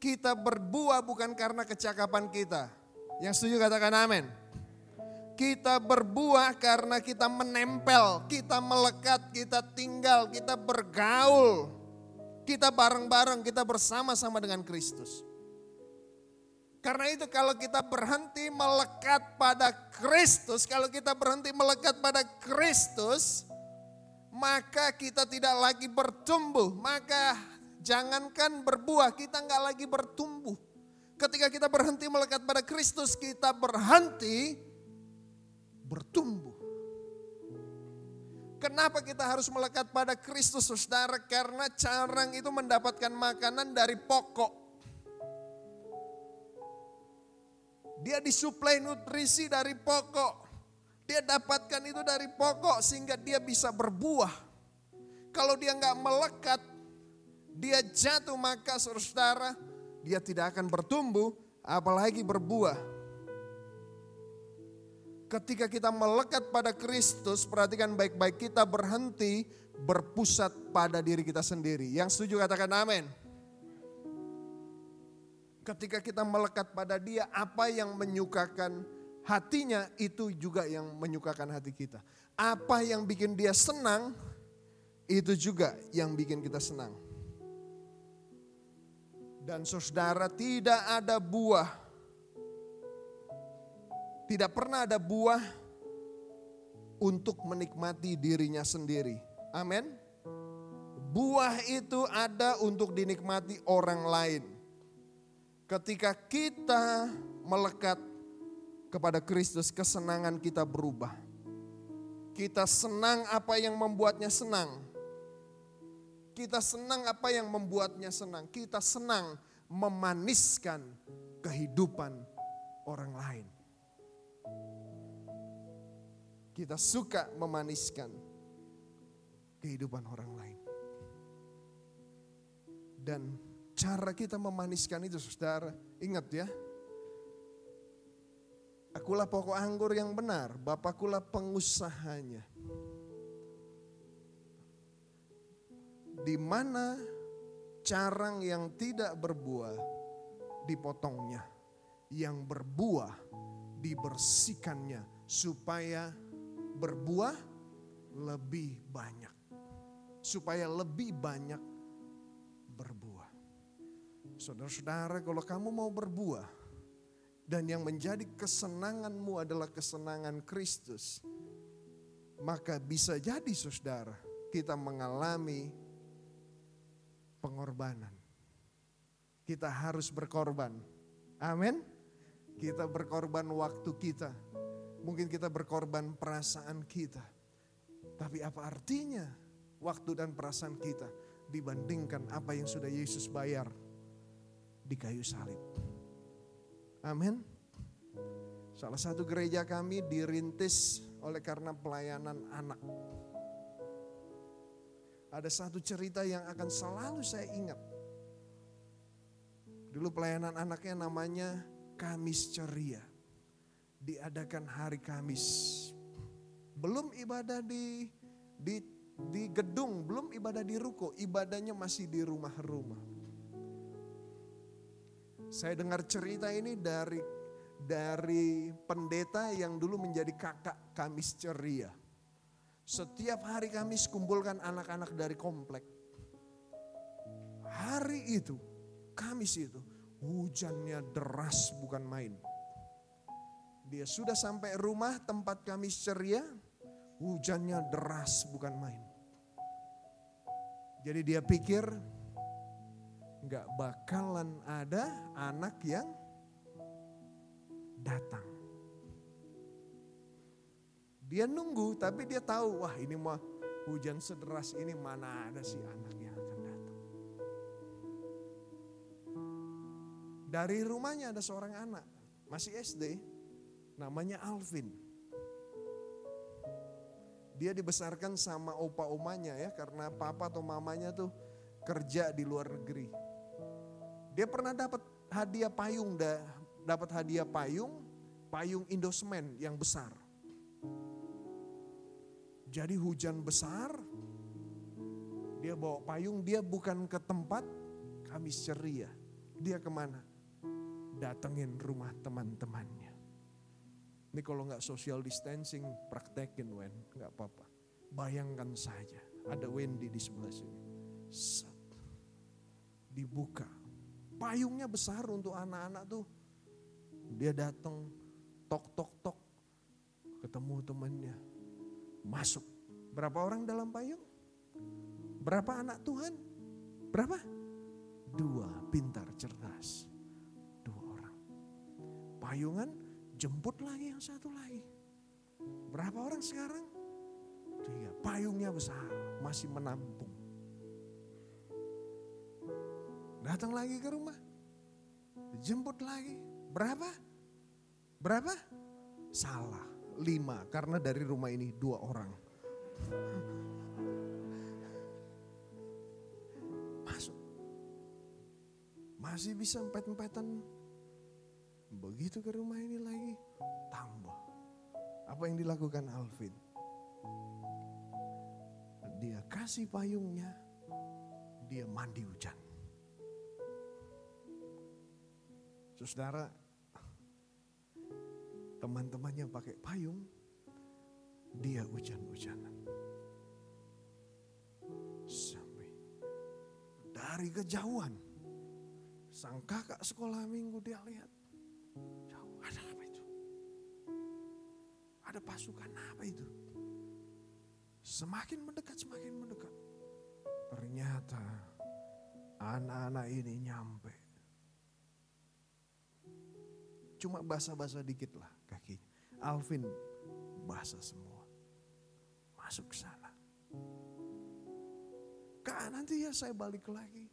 Speaker 5: Kita berbuah bukan karena kecakapan kita. Yang setuju katakan amin. Kita berbuah karena kita menempel, kita melekat, kita tinggal, kita bergaul. Kita bareng-bareng, kita bersama-sama dengan Kristus. Karena itu kalau kita berhenti melekat pada Kristus, kalau kita berhenti melekat pada Kristus, maka kita tidak lagi bertumbuh. Maka jangankan berbuah, kita nggak lagi bertumbuh. Ketika kita berhenti melekat pada Kristus, kita berhenti bertumbuh. Kenapa kita harus melekat pada Kristus, saudara? Karena carang itu mendapatkan makanan dari pokok. Dia disuplai nutrisi dari pokok. Dia dapatkan itu dari pokok sehingga dia bisa berbuah. Kalau dia nggak melekat, dia jatuh maka saudara, dia tidak akan bertumbuh, apalagi berbuah. Ketika kita melekat pada Kristus, perhatikan baik-baik kita berhenti berpusat pada diri kita sendiri. Yang setuju katakan amin. Ketika kita melekat pada dia, apa yang menyukakan hatinya itu juga yang menyukakan hati kita. Apa yang bikin dia senang, itu juga yang bikin kita senang. Dan saudara tidak ada buah tidak pernah ada buah untuk menikmati dirinya sendiri. Amin. Buah itu ada untuk dinikmati orang lain. Ketika kita melekat kepada Kristus, kesenangan kita berubah. Kita senang apa yang membuatnya senang. Kita senang apa yang membuatnya senang. Kita senang memaniskan kehidupan orang lain. Kita suka memaniskan kehidupan orang lain. Dan cara kita memaniskan itu saudara, ingat ya. Akulah pokok anggur yang benar, Bapakulah pengusahanya. Di mana carang yang tidak berbuah dipotongnya, yang berbuah dibersihkannya supaya berbuah lebih banyak. Supaya lebih banyak berbuah. Saudara-saudara, kalau kamu mau berbuah dan yang menjadi kesenanganmu adalah kesenangan Kristus, maka bisa jadi saudara kita mengalami pengorbanan. Kita harus berkorban. Amin. Kita berkorban waktu kita. Mungkin kita berkorban perasaan kita. Tapi apa artinya waktu dan perasaan kita dibandingkan apa yang sudah Yesus bayar di kayu salib. Amin. Salah satu gereja kami dirintis oleh karena pelayanan anak. Ada satu cerita yang akan selalu saya ingat. Dulu pelayanan anaknya namanya Kamis Ceria. Diadakan hari Kamis. Belum ibadah di di di gedung, belum ibadah di ruko, ibadahnya masih di rumah-rumah. Saya dengar cerita ini dari dari pendeta yang dulu menjadi kakak Kamis Ceria. Setiap hari Kamis kumpulkan anak-anak dari komplek. Hari itu, Kamis itu, hujannya deras bukan main. Dia sudah sampai rumah tempat Kamis ceria, hujannya deras bukan main. Jadi dia pikir nggak bakalan ada anak yang datang. Dia nunggu tapi dia tahu wah ini mah hujan sederas ini mana ada sih anak yang akan datang. Dari rumahnya ada seorang anak masih SD namanya Alvin. Dia dibesarkan sama opa omanya ya karena papa atau mamanya tuh kerja di luar negeri. Dia pernah dapat hadiah payung, dapat hadiah payung, payung Indosmen yang besar. Jadi hujan besar, dia bawa payung, dia bukan ke tempat Kamis ceria. Dia ke mana? Datengin rumah teman-temannya. Ini kalau nggak social distancing, praktekin Wen, nggak apa-apa. Bayangkan saja, ada Wendy di sebelah sini. Set. Dibuka. Payungnya besar untuk anak-anak tuh. Dia datang, tok tok tok, ketemu temannya masuk. Berapa orang dalam payung? Berapa anak Tuhan? Berapa? Dua, pintar, cerdas. Dua orang. Payungan, jemput lagi yang satu lagi. Berapa orang sekarang? Tiga. Payungnya besar, masih menampung. Datang lagi ke rumah. Jemput lagi. Berapa? Berapa? Salah lima karena dari rumah ini dua orang. Masuk. Masih bisa empet-empetan. Begitu ke rumah ini lagi, tambah. Apa yang dilakukan Alvin? Dia kasih payungnya, dia mandi hujan. Saudara, teman-temannya pakai payung, dia hujan-hujanan. Sampai dari kejauhan, sang kakak sekolah minggu dia lihat, jauh ada apa itu? Ada pasukan apa itu? Semakin mendekat, semakin mendekat. Ternyata anak-anak ini nyampe. Cuma basah-basah dikit lah kakinya. Alvin basah semua. Masuk ke sana. Kak nanti ya saya balik lagi.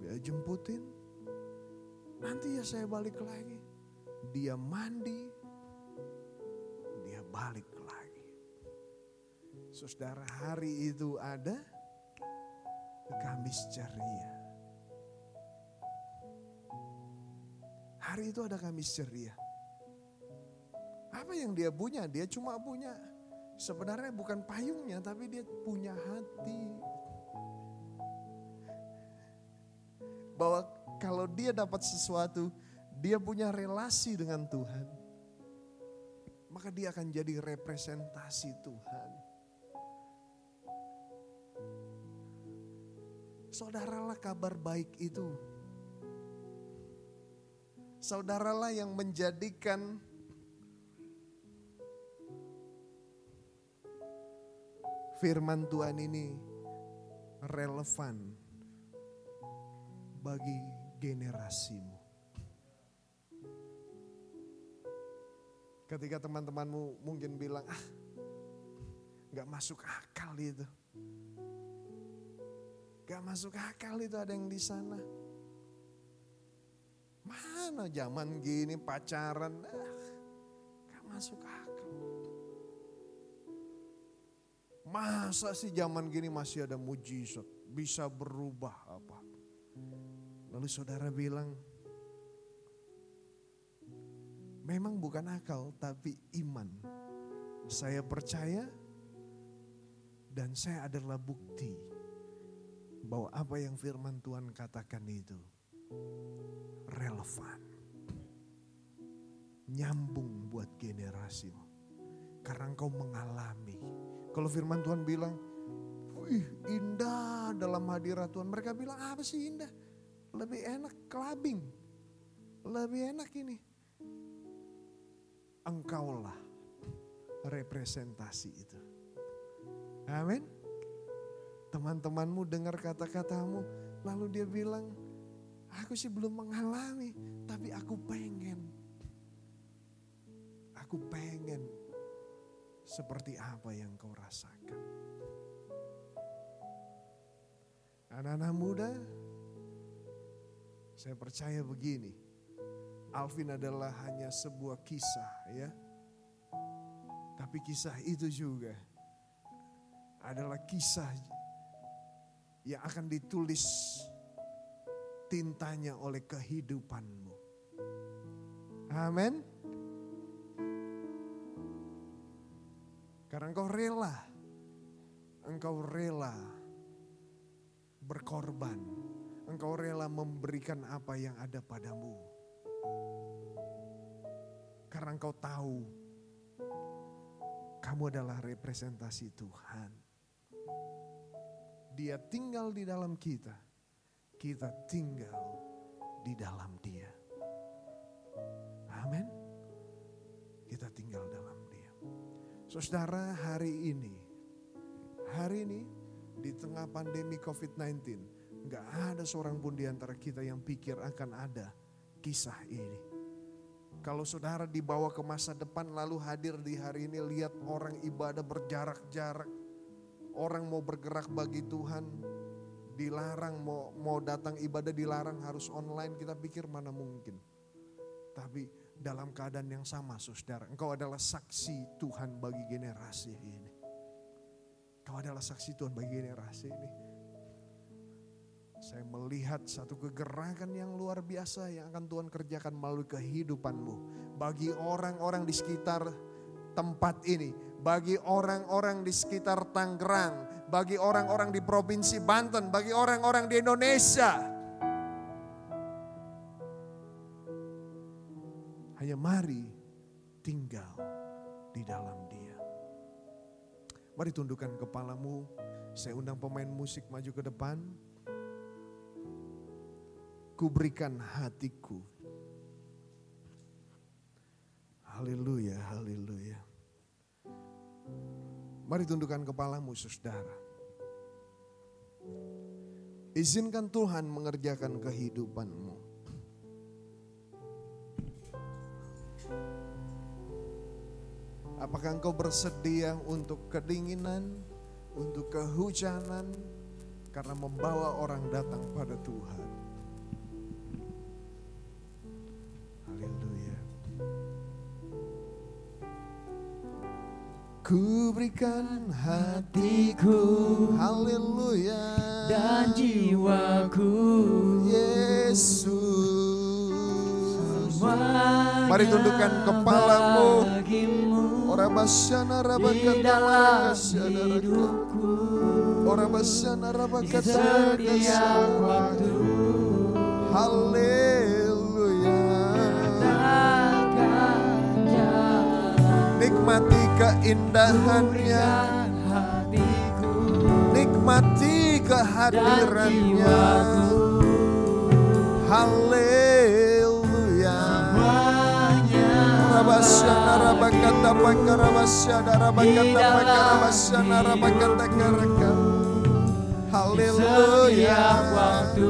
Speaker 5: Dia jemputin. Nanti ya saya balik lagi. Dia mandi. Dia balik lagi. Saudara hari itu ada Kamis ceria. Hari itu ada Kamis ceria. Apa yang dia punya? Dia cuma punya sebenarnya bukan payungnya tapi dia punya hati. bahwa kalau dia dapat sesuatu, dia punya relasi dengan Tuhan. Maka dia akan jadi representasi Tuhan. Saudaralah kabar baik itu. Saudaralah yang menjadikan firman Tuhan ini relevan bagi generasimu. Ketika teman-temanmu mungkin bilang, ah gak masuk akal itu. Gak masuk akal itu ada yang di sana. Mana zaman gini pacaran, ah, gak masuk akal. Masa sih zaman gini masih ada mujizat, bisa berubah. Lalu saudara bilang, memang bukan akal tapi iman. Saya percaya dan saya adalah bukti bahwa apa yang firman Tuhan katakan itu relevan. Nyambung buat generasimu. Karena engkau mengalami. Kalau firman Tuhan bilang, wih indah dalam hadirat Tuhan. Mereka bilang apa sih indah? Lebih enak clubbing. Lebih enak ini. Engkaulah representasi itu. Amin. Teman-temanmu dengar kata-katamu, lalu dia bilang, aku sih belum mengalami, tapi aku pengen. Aku pengen seperti apa yang kau rasakan. Anak-anak muda, saya percaya begini. Alvin adalah hanya sebuah kisah ya. Tapi kisah itu juga adalah kisah yang akan ditulis tintanya oleh kehidupanmu. Amin. Karena engkau rela, engkau rela berkorban, engkau rela memberikan apa yang ada padamu. Karena engkau tahu kamu adalah representasi Tuhan. Dia tinggal di dalam kita, kita tinggal di dalam Dia. Amin. Kita tinggal dalam Dia. Saudara, hari ini, hari ini di tengah pandemi COVID-19, nggak ada seorang pun di antara kita yang pikir akan ada kisah ini. Kalau saudara dibawa ke masa depan lalu hadir di hari ini lihat orang ibadah berjarak-jarak. Orang mau bergerak bagi Tuhan dilarang mau mau datang ibadah dilarang harus online kita pikir mana mungkin. Tapi dalam keadaan yang sama saudara engkau adalah saksi Tuhan bagi generasi ini. Kau adalah saksi Tuhan bagi generasi ini. Saya melihat satu kegerakan yang luar biasa yang akan Tuhan kerjakan melalui kehidupanmu. Bagi orang-orang di sekitar tempat ini. Bagi orang-orang di sekitar Tangerang. Bagi orang-orang di Provinsi Banten. Bagi orang-orang di Indonesia. Hanya mari tinggal di dalam dia. Mari tundukkan kepalamu. Saya undang pemain musik maju ke depan ku berikan hatiku. Haleluya, haleluya. Mari tundukkan kepalamu saudara. Izinkan Tuhan mengerjakan kehidupanmu. Apakah engkau bersedia untuk kedinginan, untuk kehujanan, karena membawa orang datang pada Tuhan? Ku berikan hatiku, haleluya.
Speaker 1: dan jiwaku
Speaker 5: Yesus.
Speaker 1: Semuanya
Speaker 5: Mari tundukkan kepalamu.
Speaker 1: bagimu
Speaker 5: Ora basyana
Speaker 1: di
Speaker 5: rabakata
Speaker 1: dalam hidupku
Speaker 5: Ora basyana
Speaker 1: di
Speaker 5: rabakata
Speaker 1: setiap waktu
Speaker 5: Haleluya. Nikmati keindahannya,
Speaker 1: hatiku
Speaker 5: nikmati kehadirannya. Haleluya. Rabasyana rabakata pakarabasyana rabakata pakarabasyana rabakata karaka. Haleluya.
Speaker 1: waktu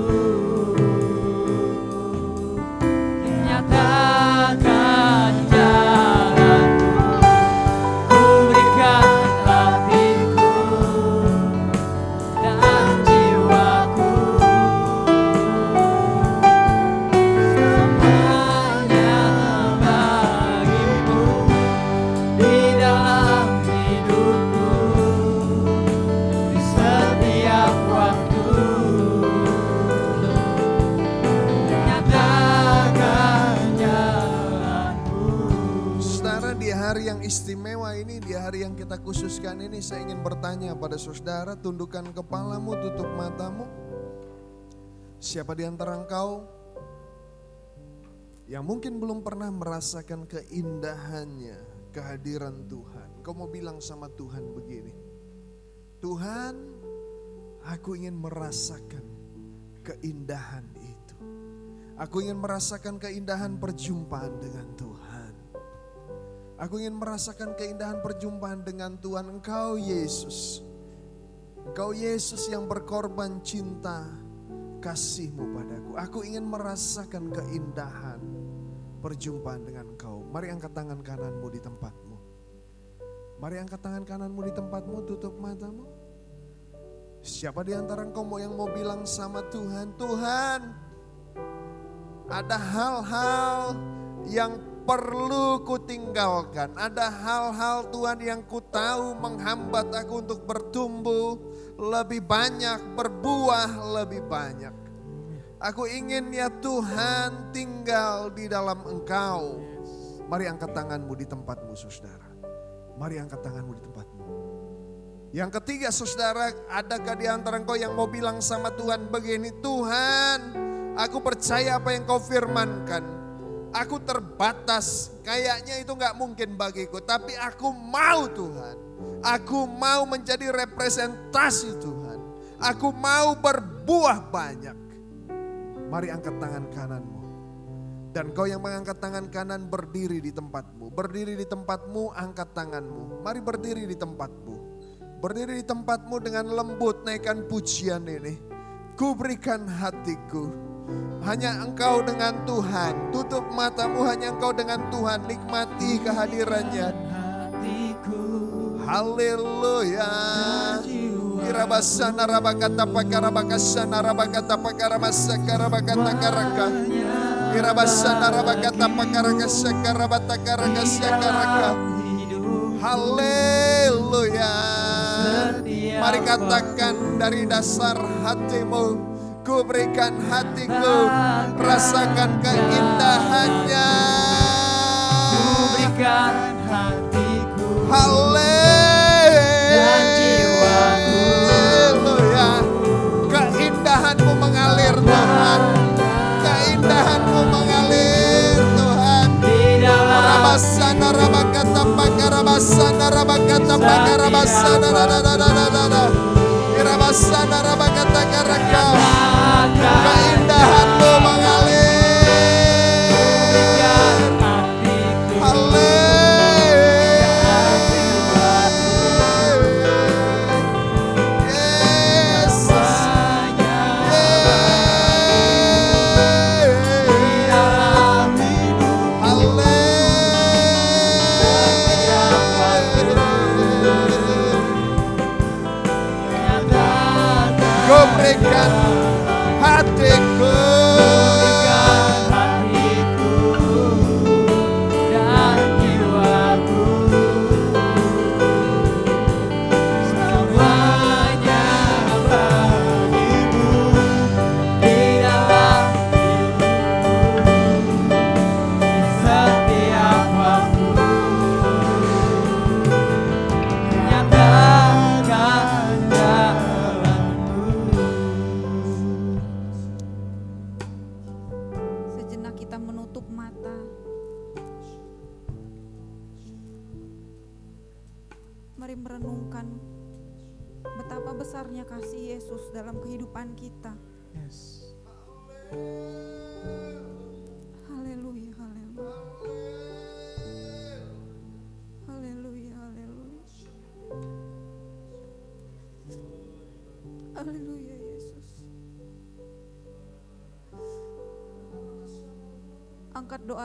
Speaker 5: khususkan ini saya ingin bertanya pada saudara, tundukkan kepalamu, tutup matamu. Siapa di antara engkau yang mungkin belum pernah merasakan keindahannya, kehadiran Tuhan. Kau mau bilang sama Tuhan begini, Tuhan aku ingin merasakan keindahan itu. Aku ingin merasakan keindahan perjumpaan dengan Tuhan. Aku ingin merasakan keindahan perjumpaan dengan Tuhan Engkau Yesus. Engkau Yesus yang berkorban cinta kasihmu padaku. Aku ingin merasakan keindahan perjumpaan dengan Engkau. Mari angkat tangan kananmu di tempatmu. Mari angkat tangan kananmu di tempatmu, tutup matamu. Siapa di antara engkau mau yang mau bilang sama Tuhan, Tuhan, ada hal-hal yang perlu ku tinggalkan. Ada hal-hal Tuhan yang ku tahu menghambat aku untuk bertumbuh lebih banyak, berbuah lebih banyak. Aku ingin ya Tuhan tinggal di dalam engkau. Mari angkat tanganmu di tempatmu saudara. Mari angkat tanganmu di tempatmu. Yang ketiga saudara, adakah di antara engkau yang mau bilang sama Tuhan begini, Tuhan aku percaya apa yang kau firmankan. Aku terbatas, kayaknya itu nggak mungkin bagiku. Tapi aku mau Tuhan. Aku mau menjadi representasi Tuhan. Aku mau berbuah banyak. Mari angkat tangan kananmu. Dan kau yang mengangkat tangan kanan berdiri di tempatmu. Berdiri di tempatmu, angkat tanganmu. Mari berdiri di tempatmu. Berdiri di tempatmu dengan lembut naikkan pujian ini. Ku berikan hatiku. Hanya engkau dengan Tuhan. Tutup matamu hanya engkau dengan Tuhan. Nikmati kehadirannya. Haleluya. Irabasana rabakata pakarabakasana rabakata pakaramasa karabakata karaka. Irabasana rabakata pakarakasya karabata karakasya karaka. Haleluya. Mari katakan dari dasar hatimu, ku berikan hatiku, rasakan keindahannya.
Speaker 1: Ku berikan hatiku
Speaker 5: Dan
Speaker 1: jiwaku.
Speaker 5: Haleluya. Keindahanmu mengalir Tuhan. Keindahanmu mengalir Tuhan. Rabasana rabakata pakarabasana rabakata pakarabasana. Irabasana rabakata karaka.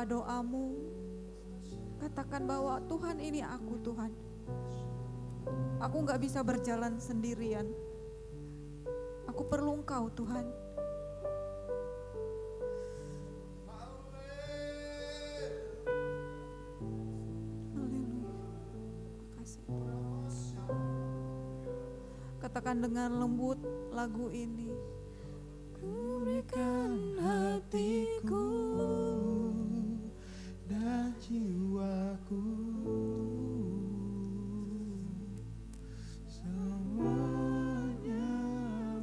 Speaker 3: Doa-doamu. Katakan bahwa Tuhan ini aku Tuhan. Aku nggak bisa berjalan sendirian. Aku perlu Engkau Tuhan. Katakan dengan lembut lagu ini. Ku berikan hatiku
Speaker 1: jiwaku semuanya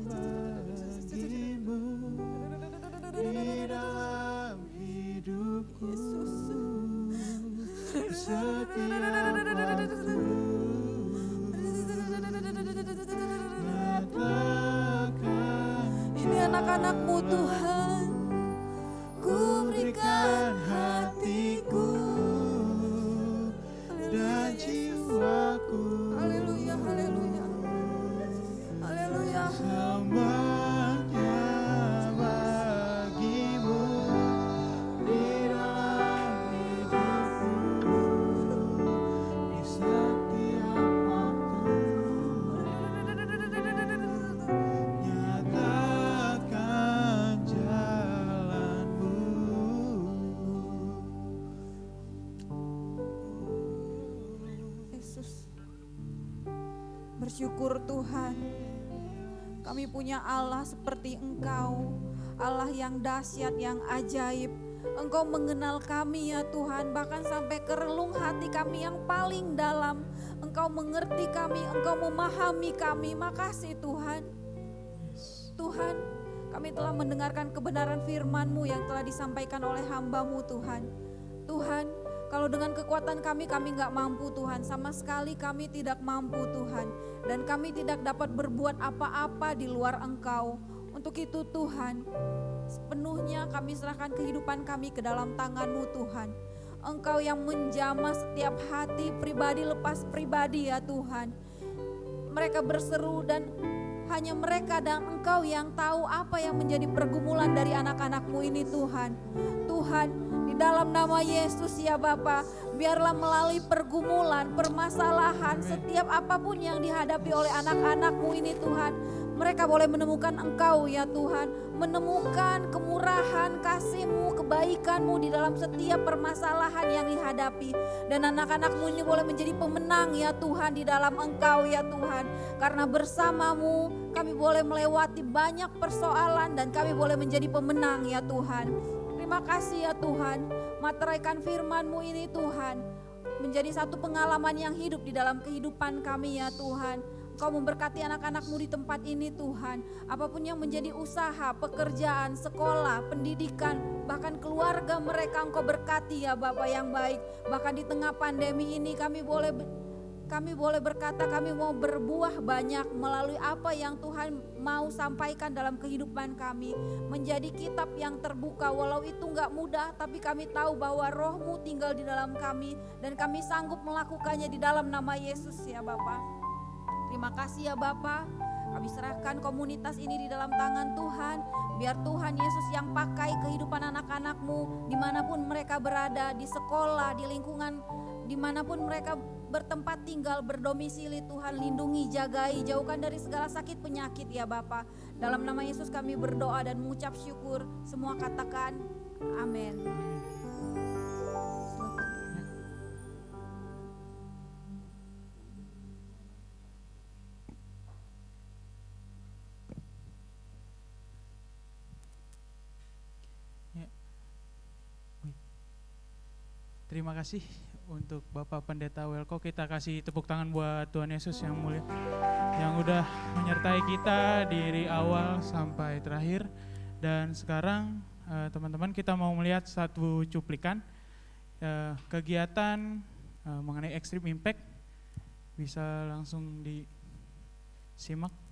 Speaker 1: bagimu di dalam hidupku setiap waktu
Speaker 3: Ini anak-anakmu Tuhan.
Speaker 1: Jiwaku
Speaker 3: Haleluya, haleluya. Haleluya.
Speaker 1: semuanya
Speaker 3: Kami punya Allah seperti Engkau. Allah yang dahsyat, yang ajaib. Engkau mengenal kami ya Tuhan, bahkan sampai ke relung hati kami yang paling dalam. Engkau mengerti kami, Engkau memahami kami. Makasih Tuhan. Tuhan, kami telah mendengarkan kebenaran firman-Mu yang telah disampaikan oleh hamba-Mu Tuhan. Tuhan, kalau dengan kekuatan kami, kami nggak mampu Tuhan. Sama sekali kami tidak mampu Tuhan. Dan kami tidak dapat berbuat apa-apa di luar Engkau. Untuk itu Tuhan, sepenuhnya kami serahkan kehidupan kami ke dalam tangan-Mu Tuhan. Engkau yang menjamah setiap hati pribadi lepas pribadi ya Tuhan. Mereka berseru dan hanya mereka dan engkau yang tahu apa yang menjadi pergumulan dari anak-anakmu ini Tuhan. Tuhan, dalam nama Yesus ya Bapa, biarlah melalui pergumulan, permasalahan, setiap apa pun yang dihadapi oleh anak-anakmu ini Tuhan, mereka boleh menemukan Engkau ya Tuhan, menemukan kemurahan, kasih-Mu, kebaikan-Mu di dalam setiap permasalahan yang dihadapi. Dan anak-anakmu ini boleh menjadi pemenang ya Tuhan di dalam Engkau ya Tuhan. Karena bersamamu kami boleh melewati banyak persoalan dan kami boleh menjadi pemenang ya Tuhan. Terima kasih ya Tuhan, materaikan firman-Mu ini Tuhan menjadi satu pengalaman yang hidup di dalam kehidupan kami ya Tuhan. Kau memberkati anak-anakmu di tempat ini Tuhan. Apa pun yang menjadi usaha, pekerjaan, sekolah, pendidikan, bahkan keluarga mereka Engkau berkati ya Bapak yang baik. Bahkan di tengah pandemi ini kami boleh kami boleh berkata kami mau berbuah banyak melalui apa yang Tuhan mau sampaikan dalam kehidupan kami. Menjadi kitab yang terbuka walau itu nggak mudah tapi kami tahu bahwa rohmu tinggal di dalam kami dan kami sanggup melakukannya di dalam nama Yesus ya Bapak. Terima kasih ya Bapak. Kami serahkan komunitas ini di dalam tangan Tuhan. Biar Tuhan Yesus yang pakai kehidupan anak-anakmu di mana pun mereka berada, di sekolah, di lingkungan, di mana pun mereka bertempat tinggal, berdomisili Tuhan lindungi, jagai, jauhkan dari segala sakit penyakit ya Bapak. Dalam nama Yesus kami berdoa dan mengucap syukur. Semua katakan amin.
Speaker 2: Terima kasih untuk Bapak Pendeta Welko. Kita kasih tepuk tangan buat Tuhan Yesus yang mulia. Yang udah menyertai kita dari awal sampai terakhir. Dan sekarang eh, teman-teman kita mau melihat satu cuplikan eh, kegiatan eh, mengenai Extreme Impact bisa langsung disimak.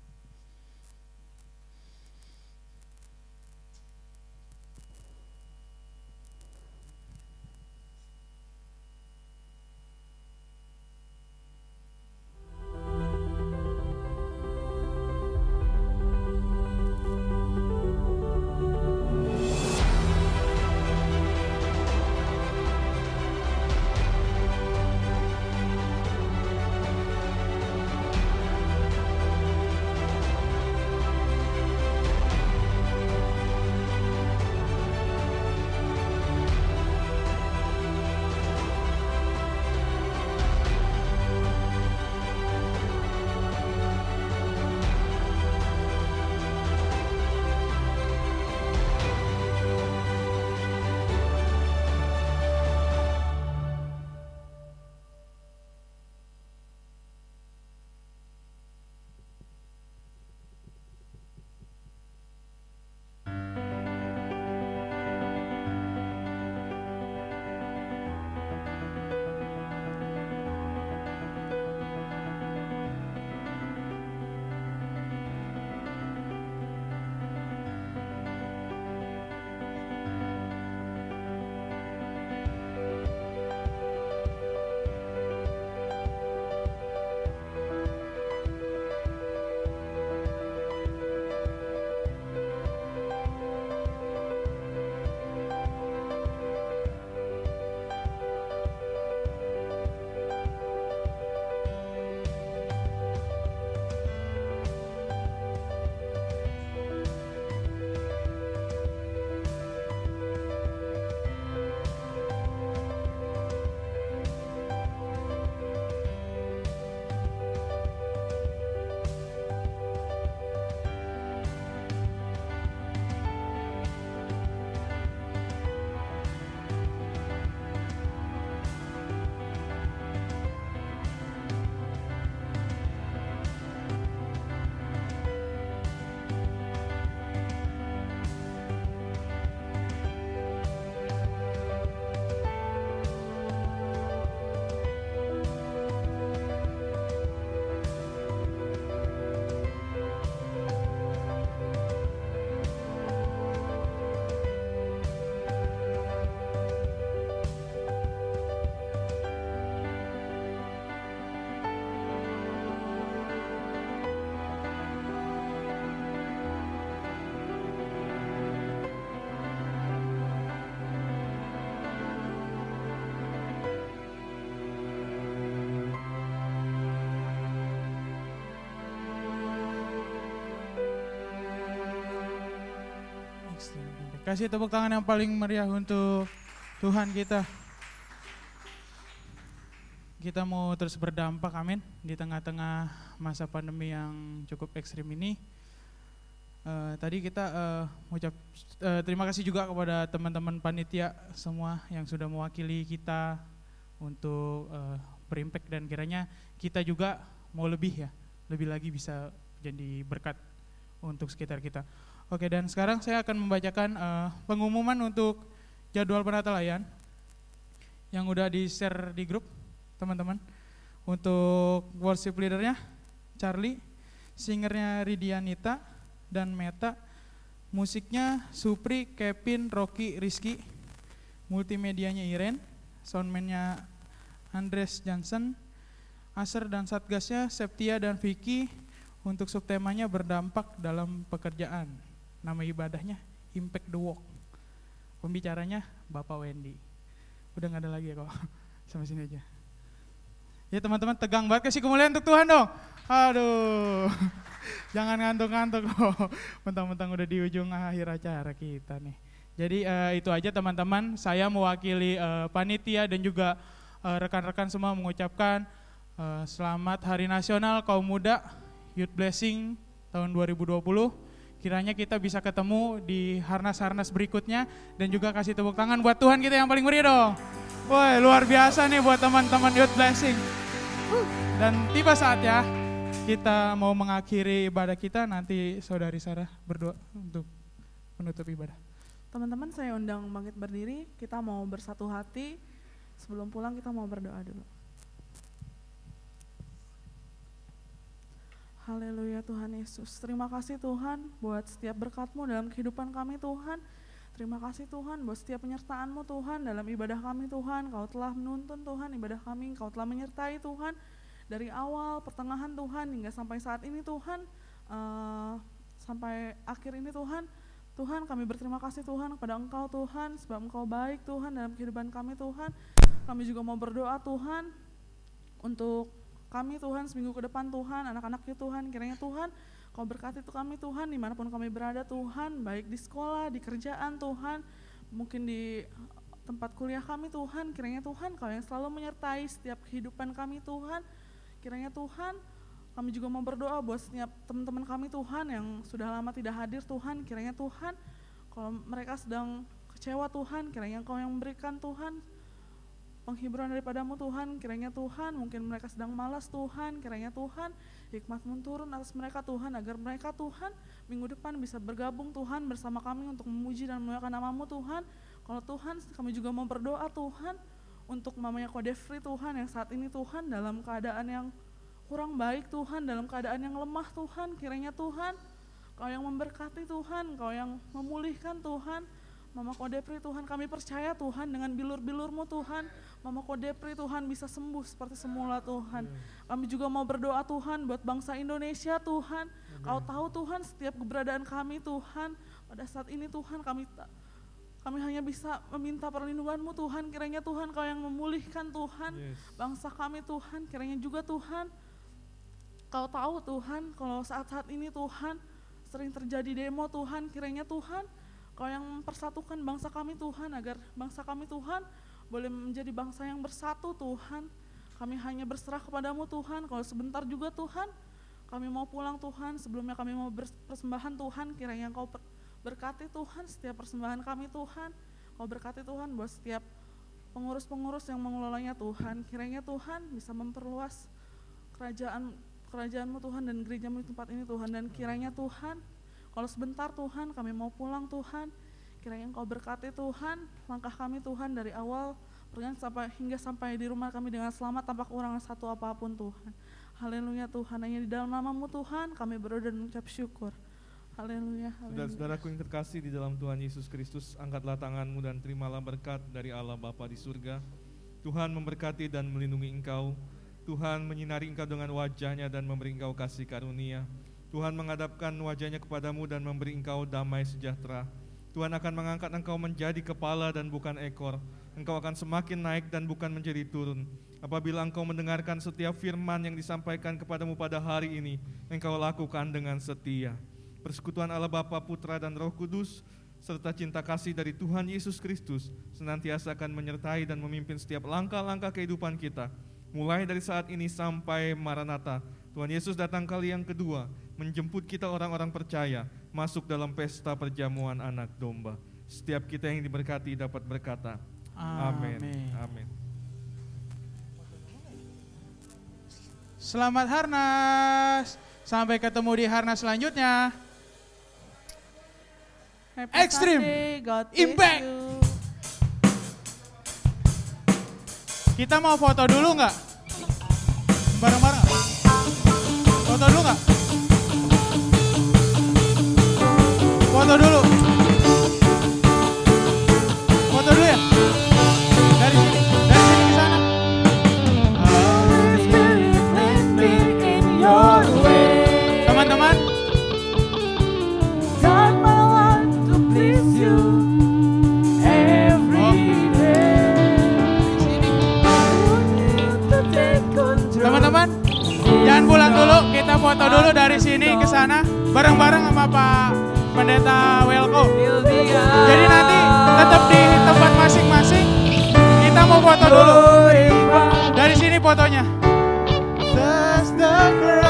Speaker 2: Kasih tepuk tangan yang paling meriah untuk Tuhan kita. Kita mau terus berdampak, amin, di tengah-tengah masa pandemi yang cukup ekstrim ini. Eh, tadi kita eh, mengucap eh, terima kasih juga kepada teman-teman panitia semua yang sudah mewakili kita untuk eh, berimpact dan kiranya kita juga mau lebih ya, lebih lagi bisa jadi berkat untuk sekitar kita. Oke, dan sekarang saya akan membacakan eh, pengumuman untuk jadwal penata layan yang udah di-share di grup teman-teman. Untuk worship leadernya Charlie, singernya Ridianita dan Meta, musiknya Supri, Kevin, Rocky, Rizky, multimedianya Iren, soundman-nya Andres Johnson, Aser dan Satgasnya Septia dan Vicky, untuk subtemanya berdampak dalam pekerjaan. Nama ibadahnya Impact the Walk. Pembicaranya Bapak Wendy. Udah nggak ada lagi ya kok. Sampai sini aja. Ya teman-teman tegang banget kasih kemuliaan untuk Tuhan dong. Aduh. Jangan ngantuk-ngantuk kok. Mentang-mentang udah di ujung akhir acara kita nih. Jadi eh, itu aja teman-teman. Saya mewakili eh, panitia dan juga eh, rekan-rekan semua mengucapkan eh, selamat Hari Nasional Kaum Muda Youth Blessing tahun 2020. Kiranya kita bisa ketemu di harnas-harnas berikutnya dan juga kasih tepuk tangan buat Tuhan kita yang paling meriah dong. Woi, luar biasa nih buat teman-teman Youth Blessing. Dan tiba saatnya kita mau mengakhiri ibadah kita nanti saudari Sarah berdoa untuk menutup ibadah.
Speaker 4: Teman-teman saya undang bangkit berdiri, kita mau bersatu hati. Sebelum pulang kita mau berdoa dulu. Haleluya Tuhan Yesus. Terima kasih Tuhan buat setiap berkat-Mu dalam kehidupan kami Tuhan. Terima kasih Tuhan buat setiap penyertaan-Mu Tuhan dalam ibadah kami Tuhan. Kau telah menuntun Tuhan ibadah kami, Kau telah menyertai Tuhan dari awal, pertengahan Tuhan hingga sampai saat ini Tuhan. eh, sampai akhir ini Tuhan. Tuhan kami berterima kasih Tuhan kepada Engkau Tuhan sebab Engkau baik Tuhan dalam kehidupan kami Tuhan. Kami juga mau berdoa Tuhan untuk kami Tuhan seminggu ke depan Tuhan, anak-anaknya Tuhan, kiranya Tuhan Kau berkati tuh kami Tuhan di mana pun kami berada Tuhan, baik di sekolah, di kerjaan Tuhan, mungkin di tempat kuliah kami Tuhan, kiranya Tuhan Kau yang selalu menyertai setiap kehidupan kami Tuhan, kiranya Tuhan kami juga mau berdoa buat setiap teman-teman kami Tuhan yang sudah lama tidak hadir Tuhan, kiranya Tuhan kalau mereka sedang kecewa Tuhan, kiranya Kau yang memberikan Tuhan penghiburan daripadamu Tuhan, kiranya Tuhan, mungkin mereka sedang malas Tuhan, kiranya Tuhan, hikmatmu turun atas mereka Tuhan, agar mereka Tuhan, minggu depan bisa bergabung Tuhan bersama kami untuk memuji dan memuliakan namamu Tuhan, kalau Tuhan, kami juga mau berdoa Tuhan, untuk mamanya Kodefri Tuhan, yang saat ini Tuhan, dalam keadaan yang kurang baik Tuhan, dalam keadaan yang lemah Tuhan, kiranya Tuhan, Kau yang memberkati Tuhan, Kau yang memulihkan Tuhan, Mama Kodepri Tuhan kami percaya Tuhan dengan bilur-bilurmu Tuhan. Mama Kodepri Tuhan bisa sembuh seperti semula Tuhan. Kami juga mau berdoa Tuhan buat bangsa Indonesia Tuhan. Kau tahu Tuhan setiap keberadaan kami Tuhan. Pada saat ini Tuhan kami kami hanya bisa meminta perlindunganmu Tuhan. Kiranya Tuhan Kau yang memulihkan Tuhan Bangsa kami Tuhan. Kiranya juga Tuhan Kau tahu Tuhan kalau saat-saat ini Tuhan sering terjadi demo Tuhan. Kiranya Tuhan Kau yang mempersatukan bangsa kami Tuhan agar bangsa kami Tuhan boleh menjadi bangsa yang bersatu Tuhan. Kami hanya berserah kepadamu Tuhan. Kalau sebentar juga Tuhan kami mau pulang Tuhan. Sebelumnya kami mau berpersembahan Tuhan. Kiranya Kau per- berkati Tuhan setiap persembahan kami Tuhan. Kau berkati Tuhan buat setiap pengurus-pengurus yang mengelolanya Tuhan. Kiranya Tuhan bisa memperluas kerajaan kerajaanmu Tuhan dan gerejamu di tempat ini Tuhan dan kiranya Tuhan kalau sebentar Tuhan kami mau pulang Tuhan kiranya Engkau berkati Tuhan langkah kami Tuhan dari awal perjalanan sampai hingga sampai di rumah kami dengan selamat tanpa kekurangan satu apa pun Tuhan Haleluya Tuhan hanya di dalam namamu Tuhan kami berdoa dan mengucap syukur Haleluya haleluya.
Speaker 6: Saudara-saudaraku yang terkasih di dalam Tuhan Yesus Kristus, angkatlah tanganmu dan terimalah berkat dari Allah Bapa di surga. Tuhan memberkati dan melindungi engkau. Tuhan menyinari engkau dengan wajahnya dan memberi engkau kasih karunia. Tuhan menghadapkan wajahnya kepadamu dan memberi engkau damai sejahtera. Tuhan akan mengangkat engkau menjadi kepala dan bukan ekor. Engkau akan semakin naik dan bukan menjadi turun. Apabila engkau mendengarkan setiap firman yang disampaikan kepadamu pada hari ini, engkau lakukan dengan setia. Persekutuan Allah Bapa, Putra, dan Roh Kudus, serta cinta kasih dari Tuhan Yesus Kristus senantiasa akan menyertai dan memimpin setiap langkah-langkah kehidupan kita. Mulai dari saat ini sampai Maranatha, Tuhan Yesus datang kali yang kedua, menjemput kita orang-orang percaya masuk dalam pesta perjamuan anak domba. Setiap kita yang diberkati dapat berkata, Amin.
Speaker 2: Amin. Selamat Harnas. Sampai ketemu di Harnas selanjutnya.
Speaker 4: Happy
Speaker 2: Extreme
Speaker 4: Sunday,
Speaker 2: Impact.
Speaker 4: you.
Speaker 2: Kita mau foto dulu nggak? Bareng-bareng. nggak? Foto dulu nggak? Foto dulu. Foto dulu ya. Dari sini, dari sini ke sana. Teman-teman,
Speaker 4: control.
Speaker 2: teman-teman, jangan pulang dulu. Kita foto dulu dari sini ke sana, bareng-bareng sama Pak Pendeta Welko. Jadi nanti tetap di tempat masing-masing. Kita mau foto dulu. Dari sini fotonya.
Speaker 1: Just the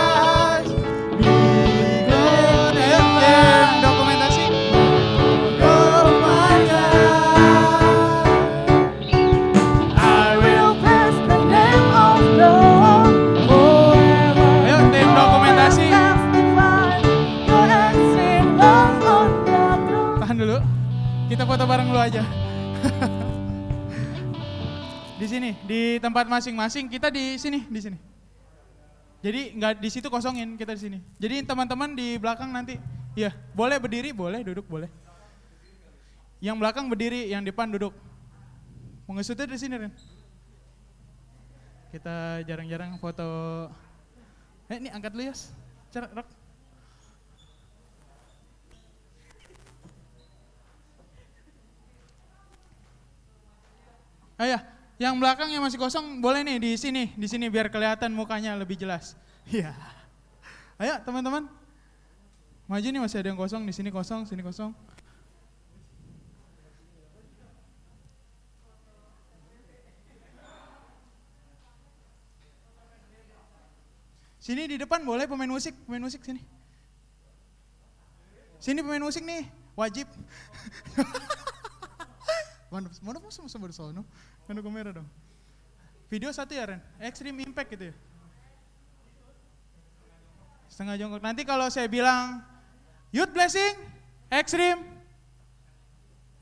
Speaker 2: tempat masing-masing. Kita di sini, di sini. Jadi nggak di situ kosongin kita di sini. Jadi teman-teman di belakang nanti, ya boleh berdiri, boleh duduk, boleh. Yang belakang berdiri, yang depan duduk. Mengesutnya di sini Ren. Kita jarang-jarang foto. Eh ini angkat dulu Yos. Oh ya, yang belakang yang masih kosong boleh nih di sini, di sini biar kelihatan mukanya lebih jelas. Iya. Ayo teman-teman. Maju nih masih ada yang kosong, di sini kosong, sini kosong. Sini di depan boleh pemain musik, pemain musik sini. Sini pemain musik nih, wajib. mana mana mau sama sama Kan kamera dong. Video satu ya Ren, Extreme Impact gitu ya. Setengah jongkok. Nanti kalau saya bilang Youth Blessing, Extreme,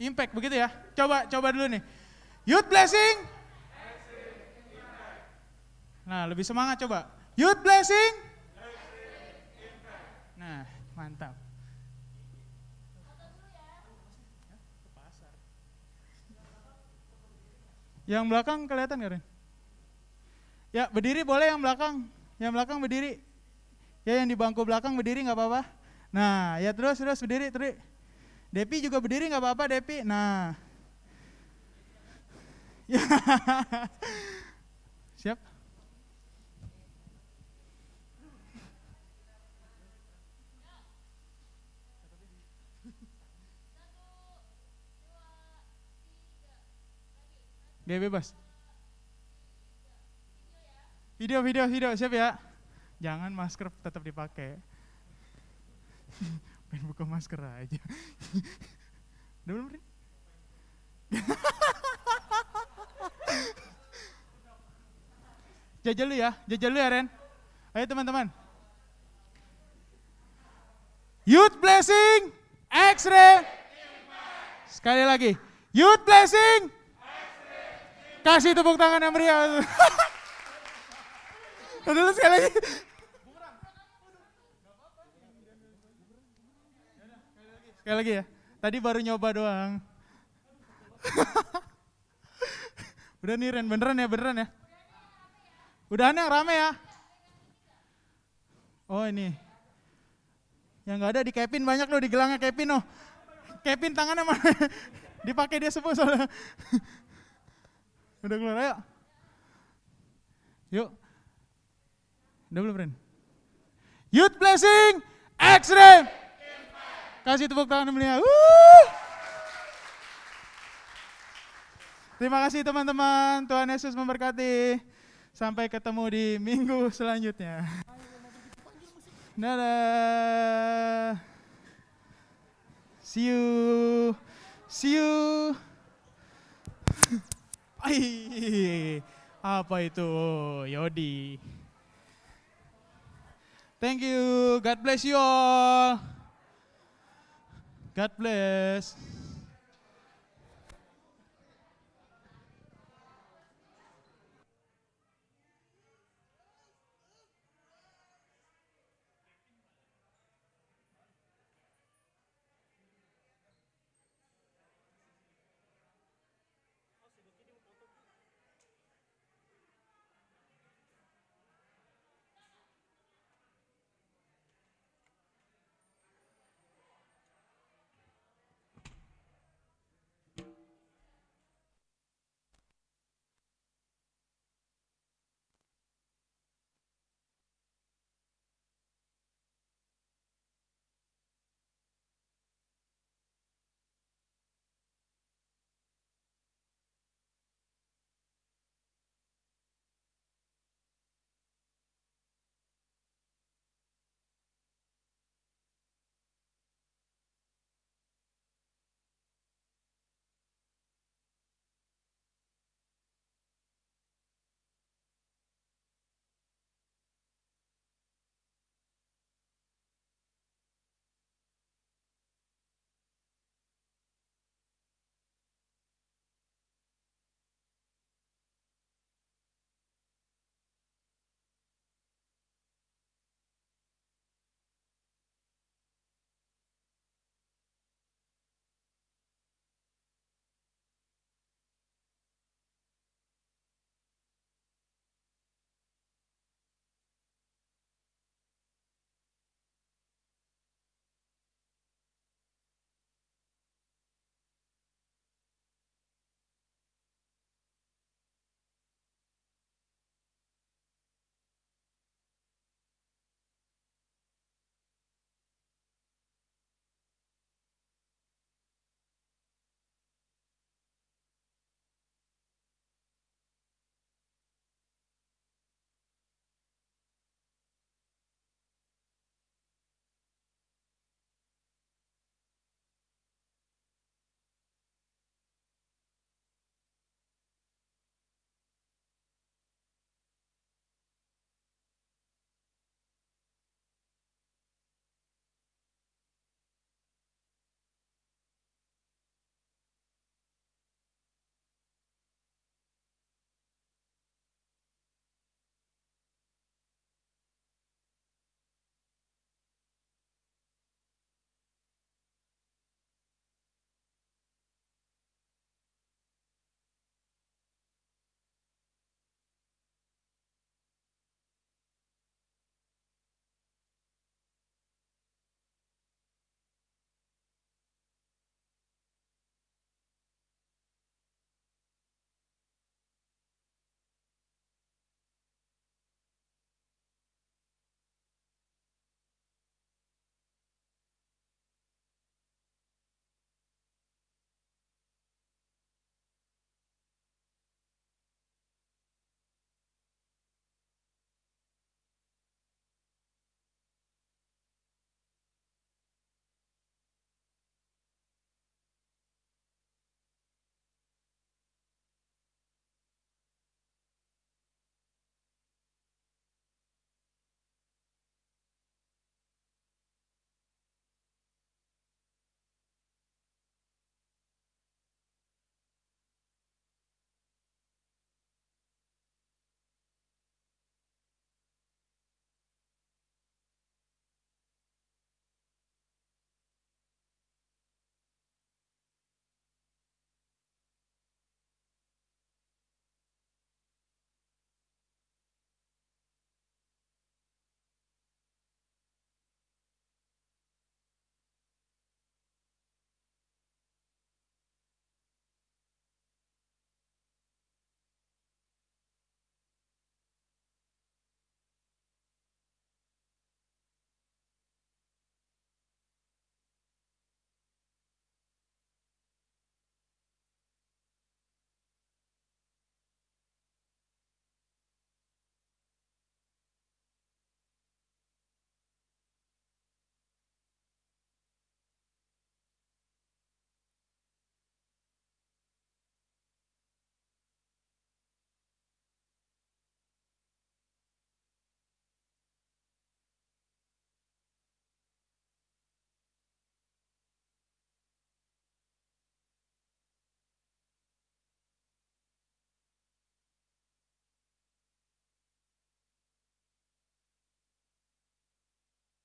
Speaker 2: Impact begitu ya. Coba coba dulu nih. Youth Blessing. Nah lebih semangat coba. Youth Blessing. Nah mantap. Yang belakang kelihatan gak Ren? Ya berdiri boleh yang belakang. Yang belakang berdiri. Ya yang di bangku belakang berdiri nggak apa-apa. Nah ya terus terus berdiri terus. Depi juga berdiri nggak apa-apa Depi. Nah. Ya. Siap? Gak bebas. Video, video, video, siap ya? Jangan masker tetap dipakai. Pengen buka masker aja. Udah belum? Jajal lu ya, jajal lu ya Ren. Ayo teman-teman. Youth Blessing X-Ray. Sekali lagi. Youth Blessing. Kasih tepuk tangan yang meriah. Dulu sekali lagi. Sekali lagi ya. Tadi baru nyoba doang. Udah nih Ren, beneran ya, beneran ya. Udahan yang rame ya. Oh ini. Yang nggak ada di Kevin banyak loh di gelangnya Kevin loh. Kevin tangannya mana? Dipakai dia semua soalnya. Udah keluar ayo. Yuk. Udah belum Ren? Youth Blessing Extreme. Kasih tepuk tangan beliau. Wuh. Terima kasih teman-teman. Tuhan Yesus memberkati. Sampai ketemu di minggu selanjutnya. Dadah. See you. See you. Ai, apa itu Yodi? Thank you. God bless you all. God bless.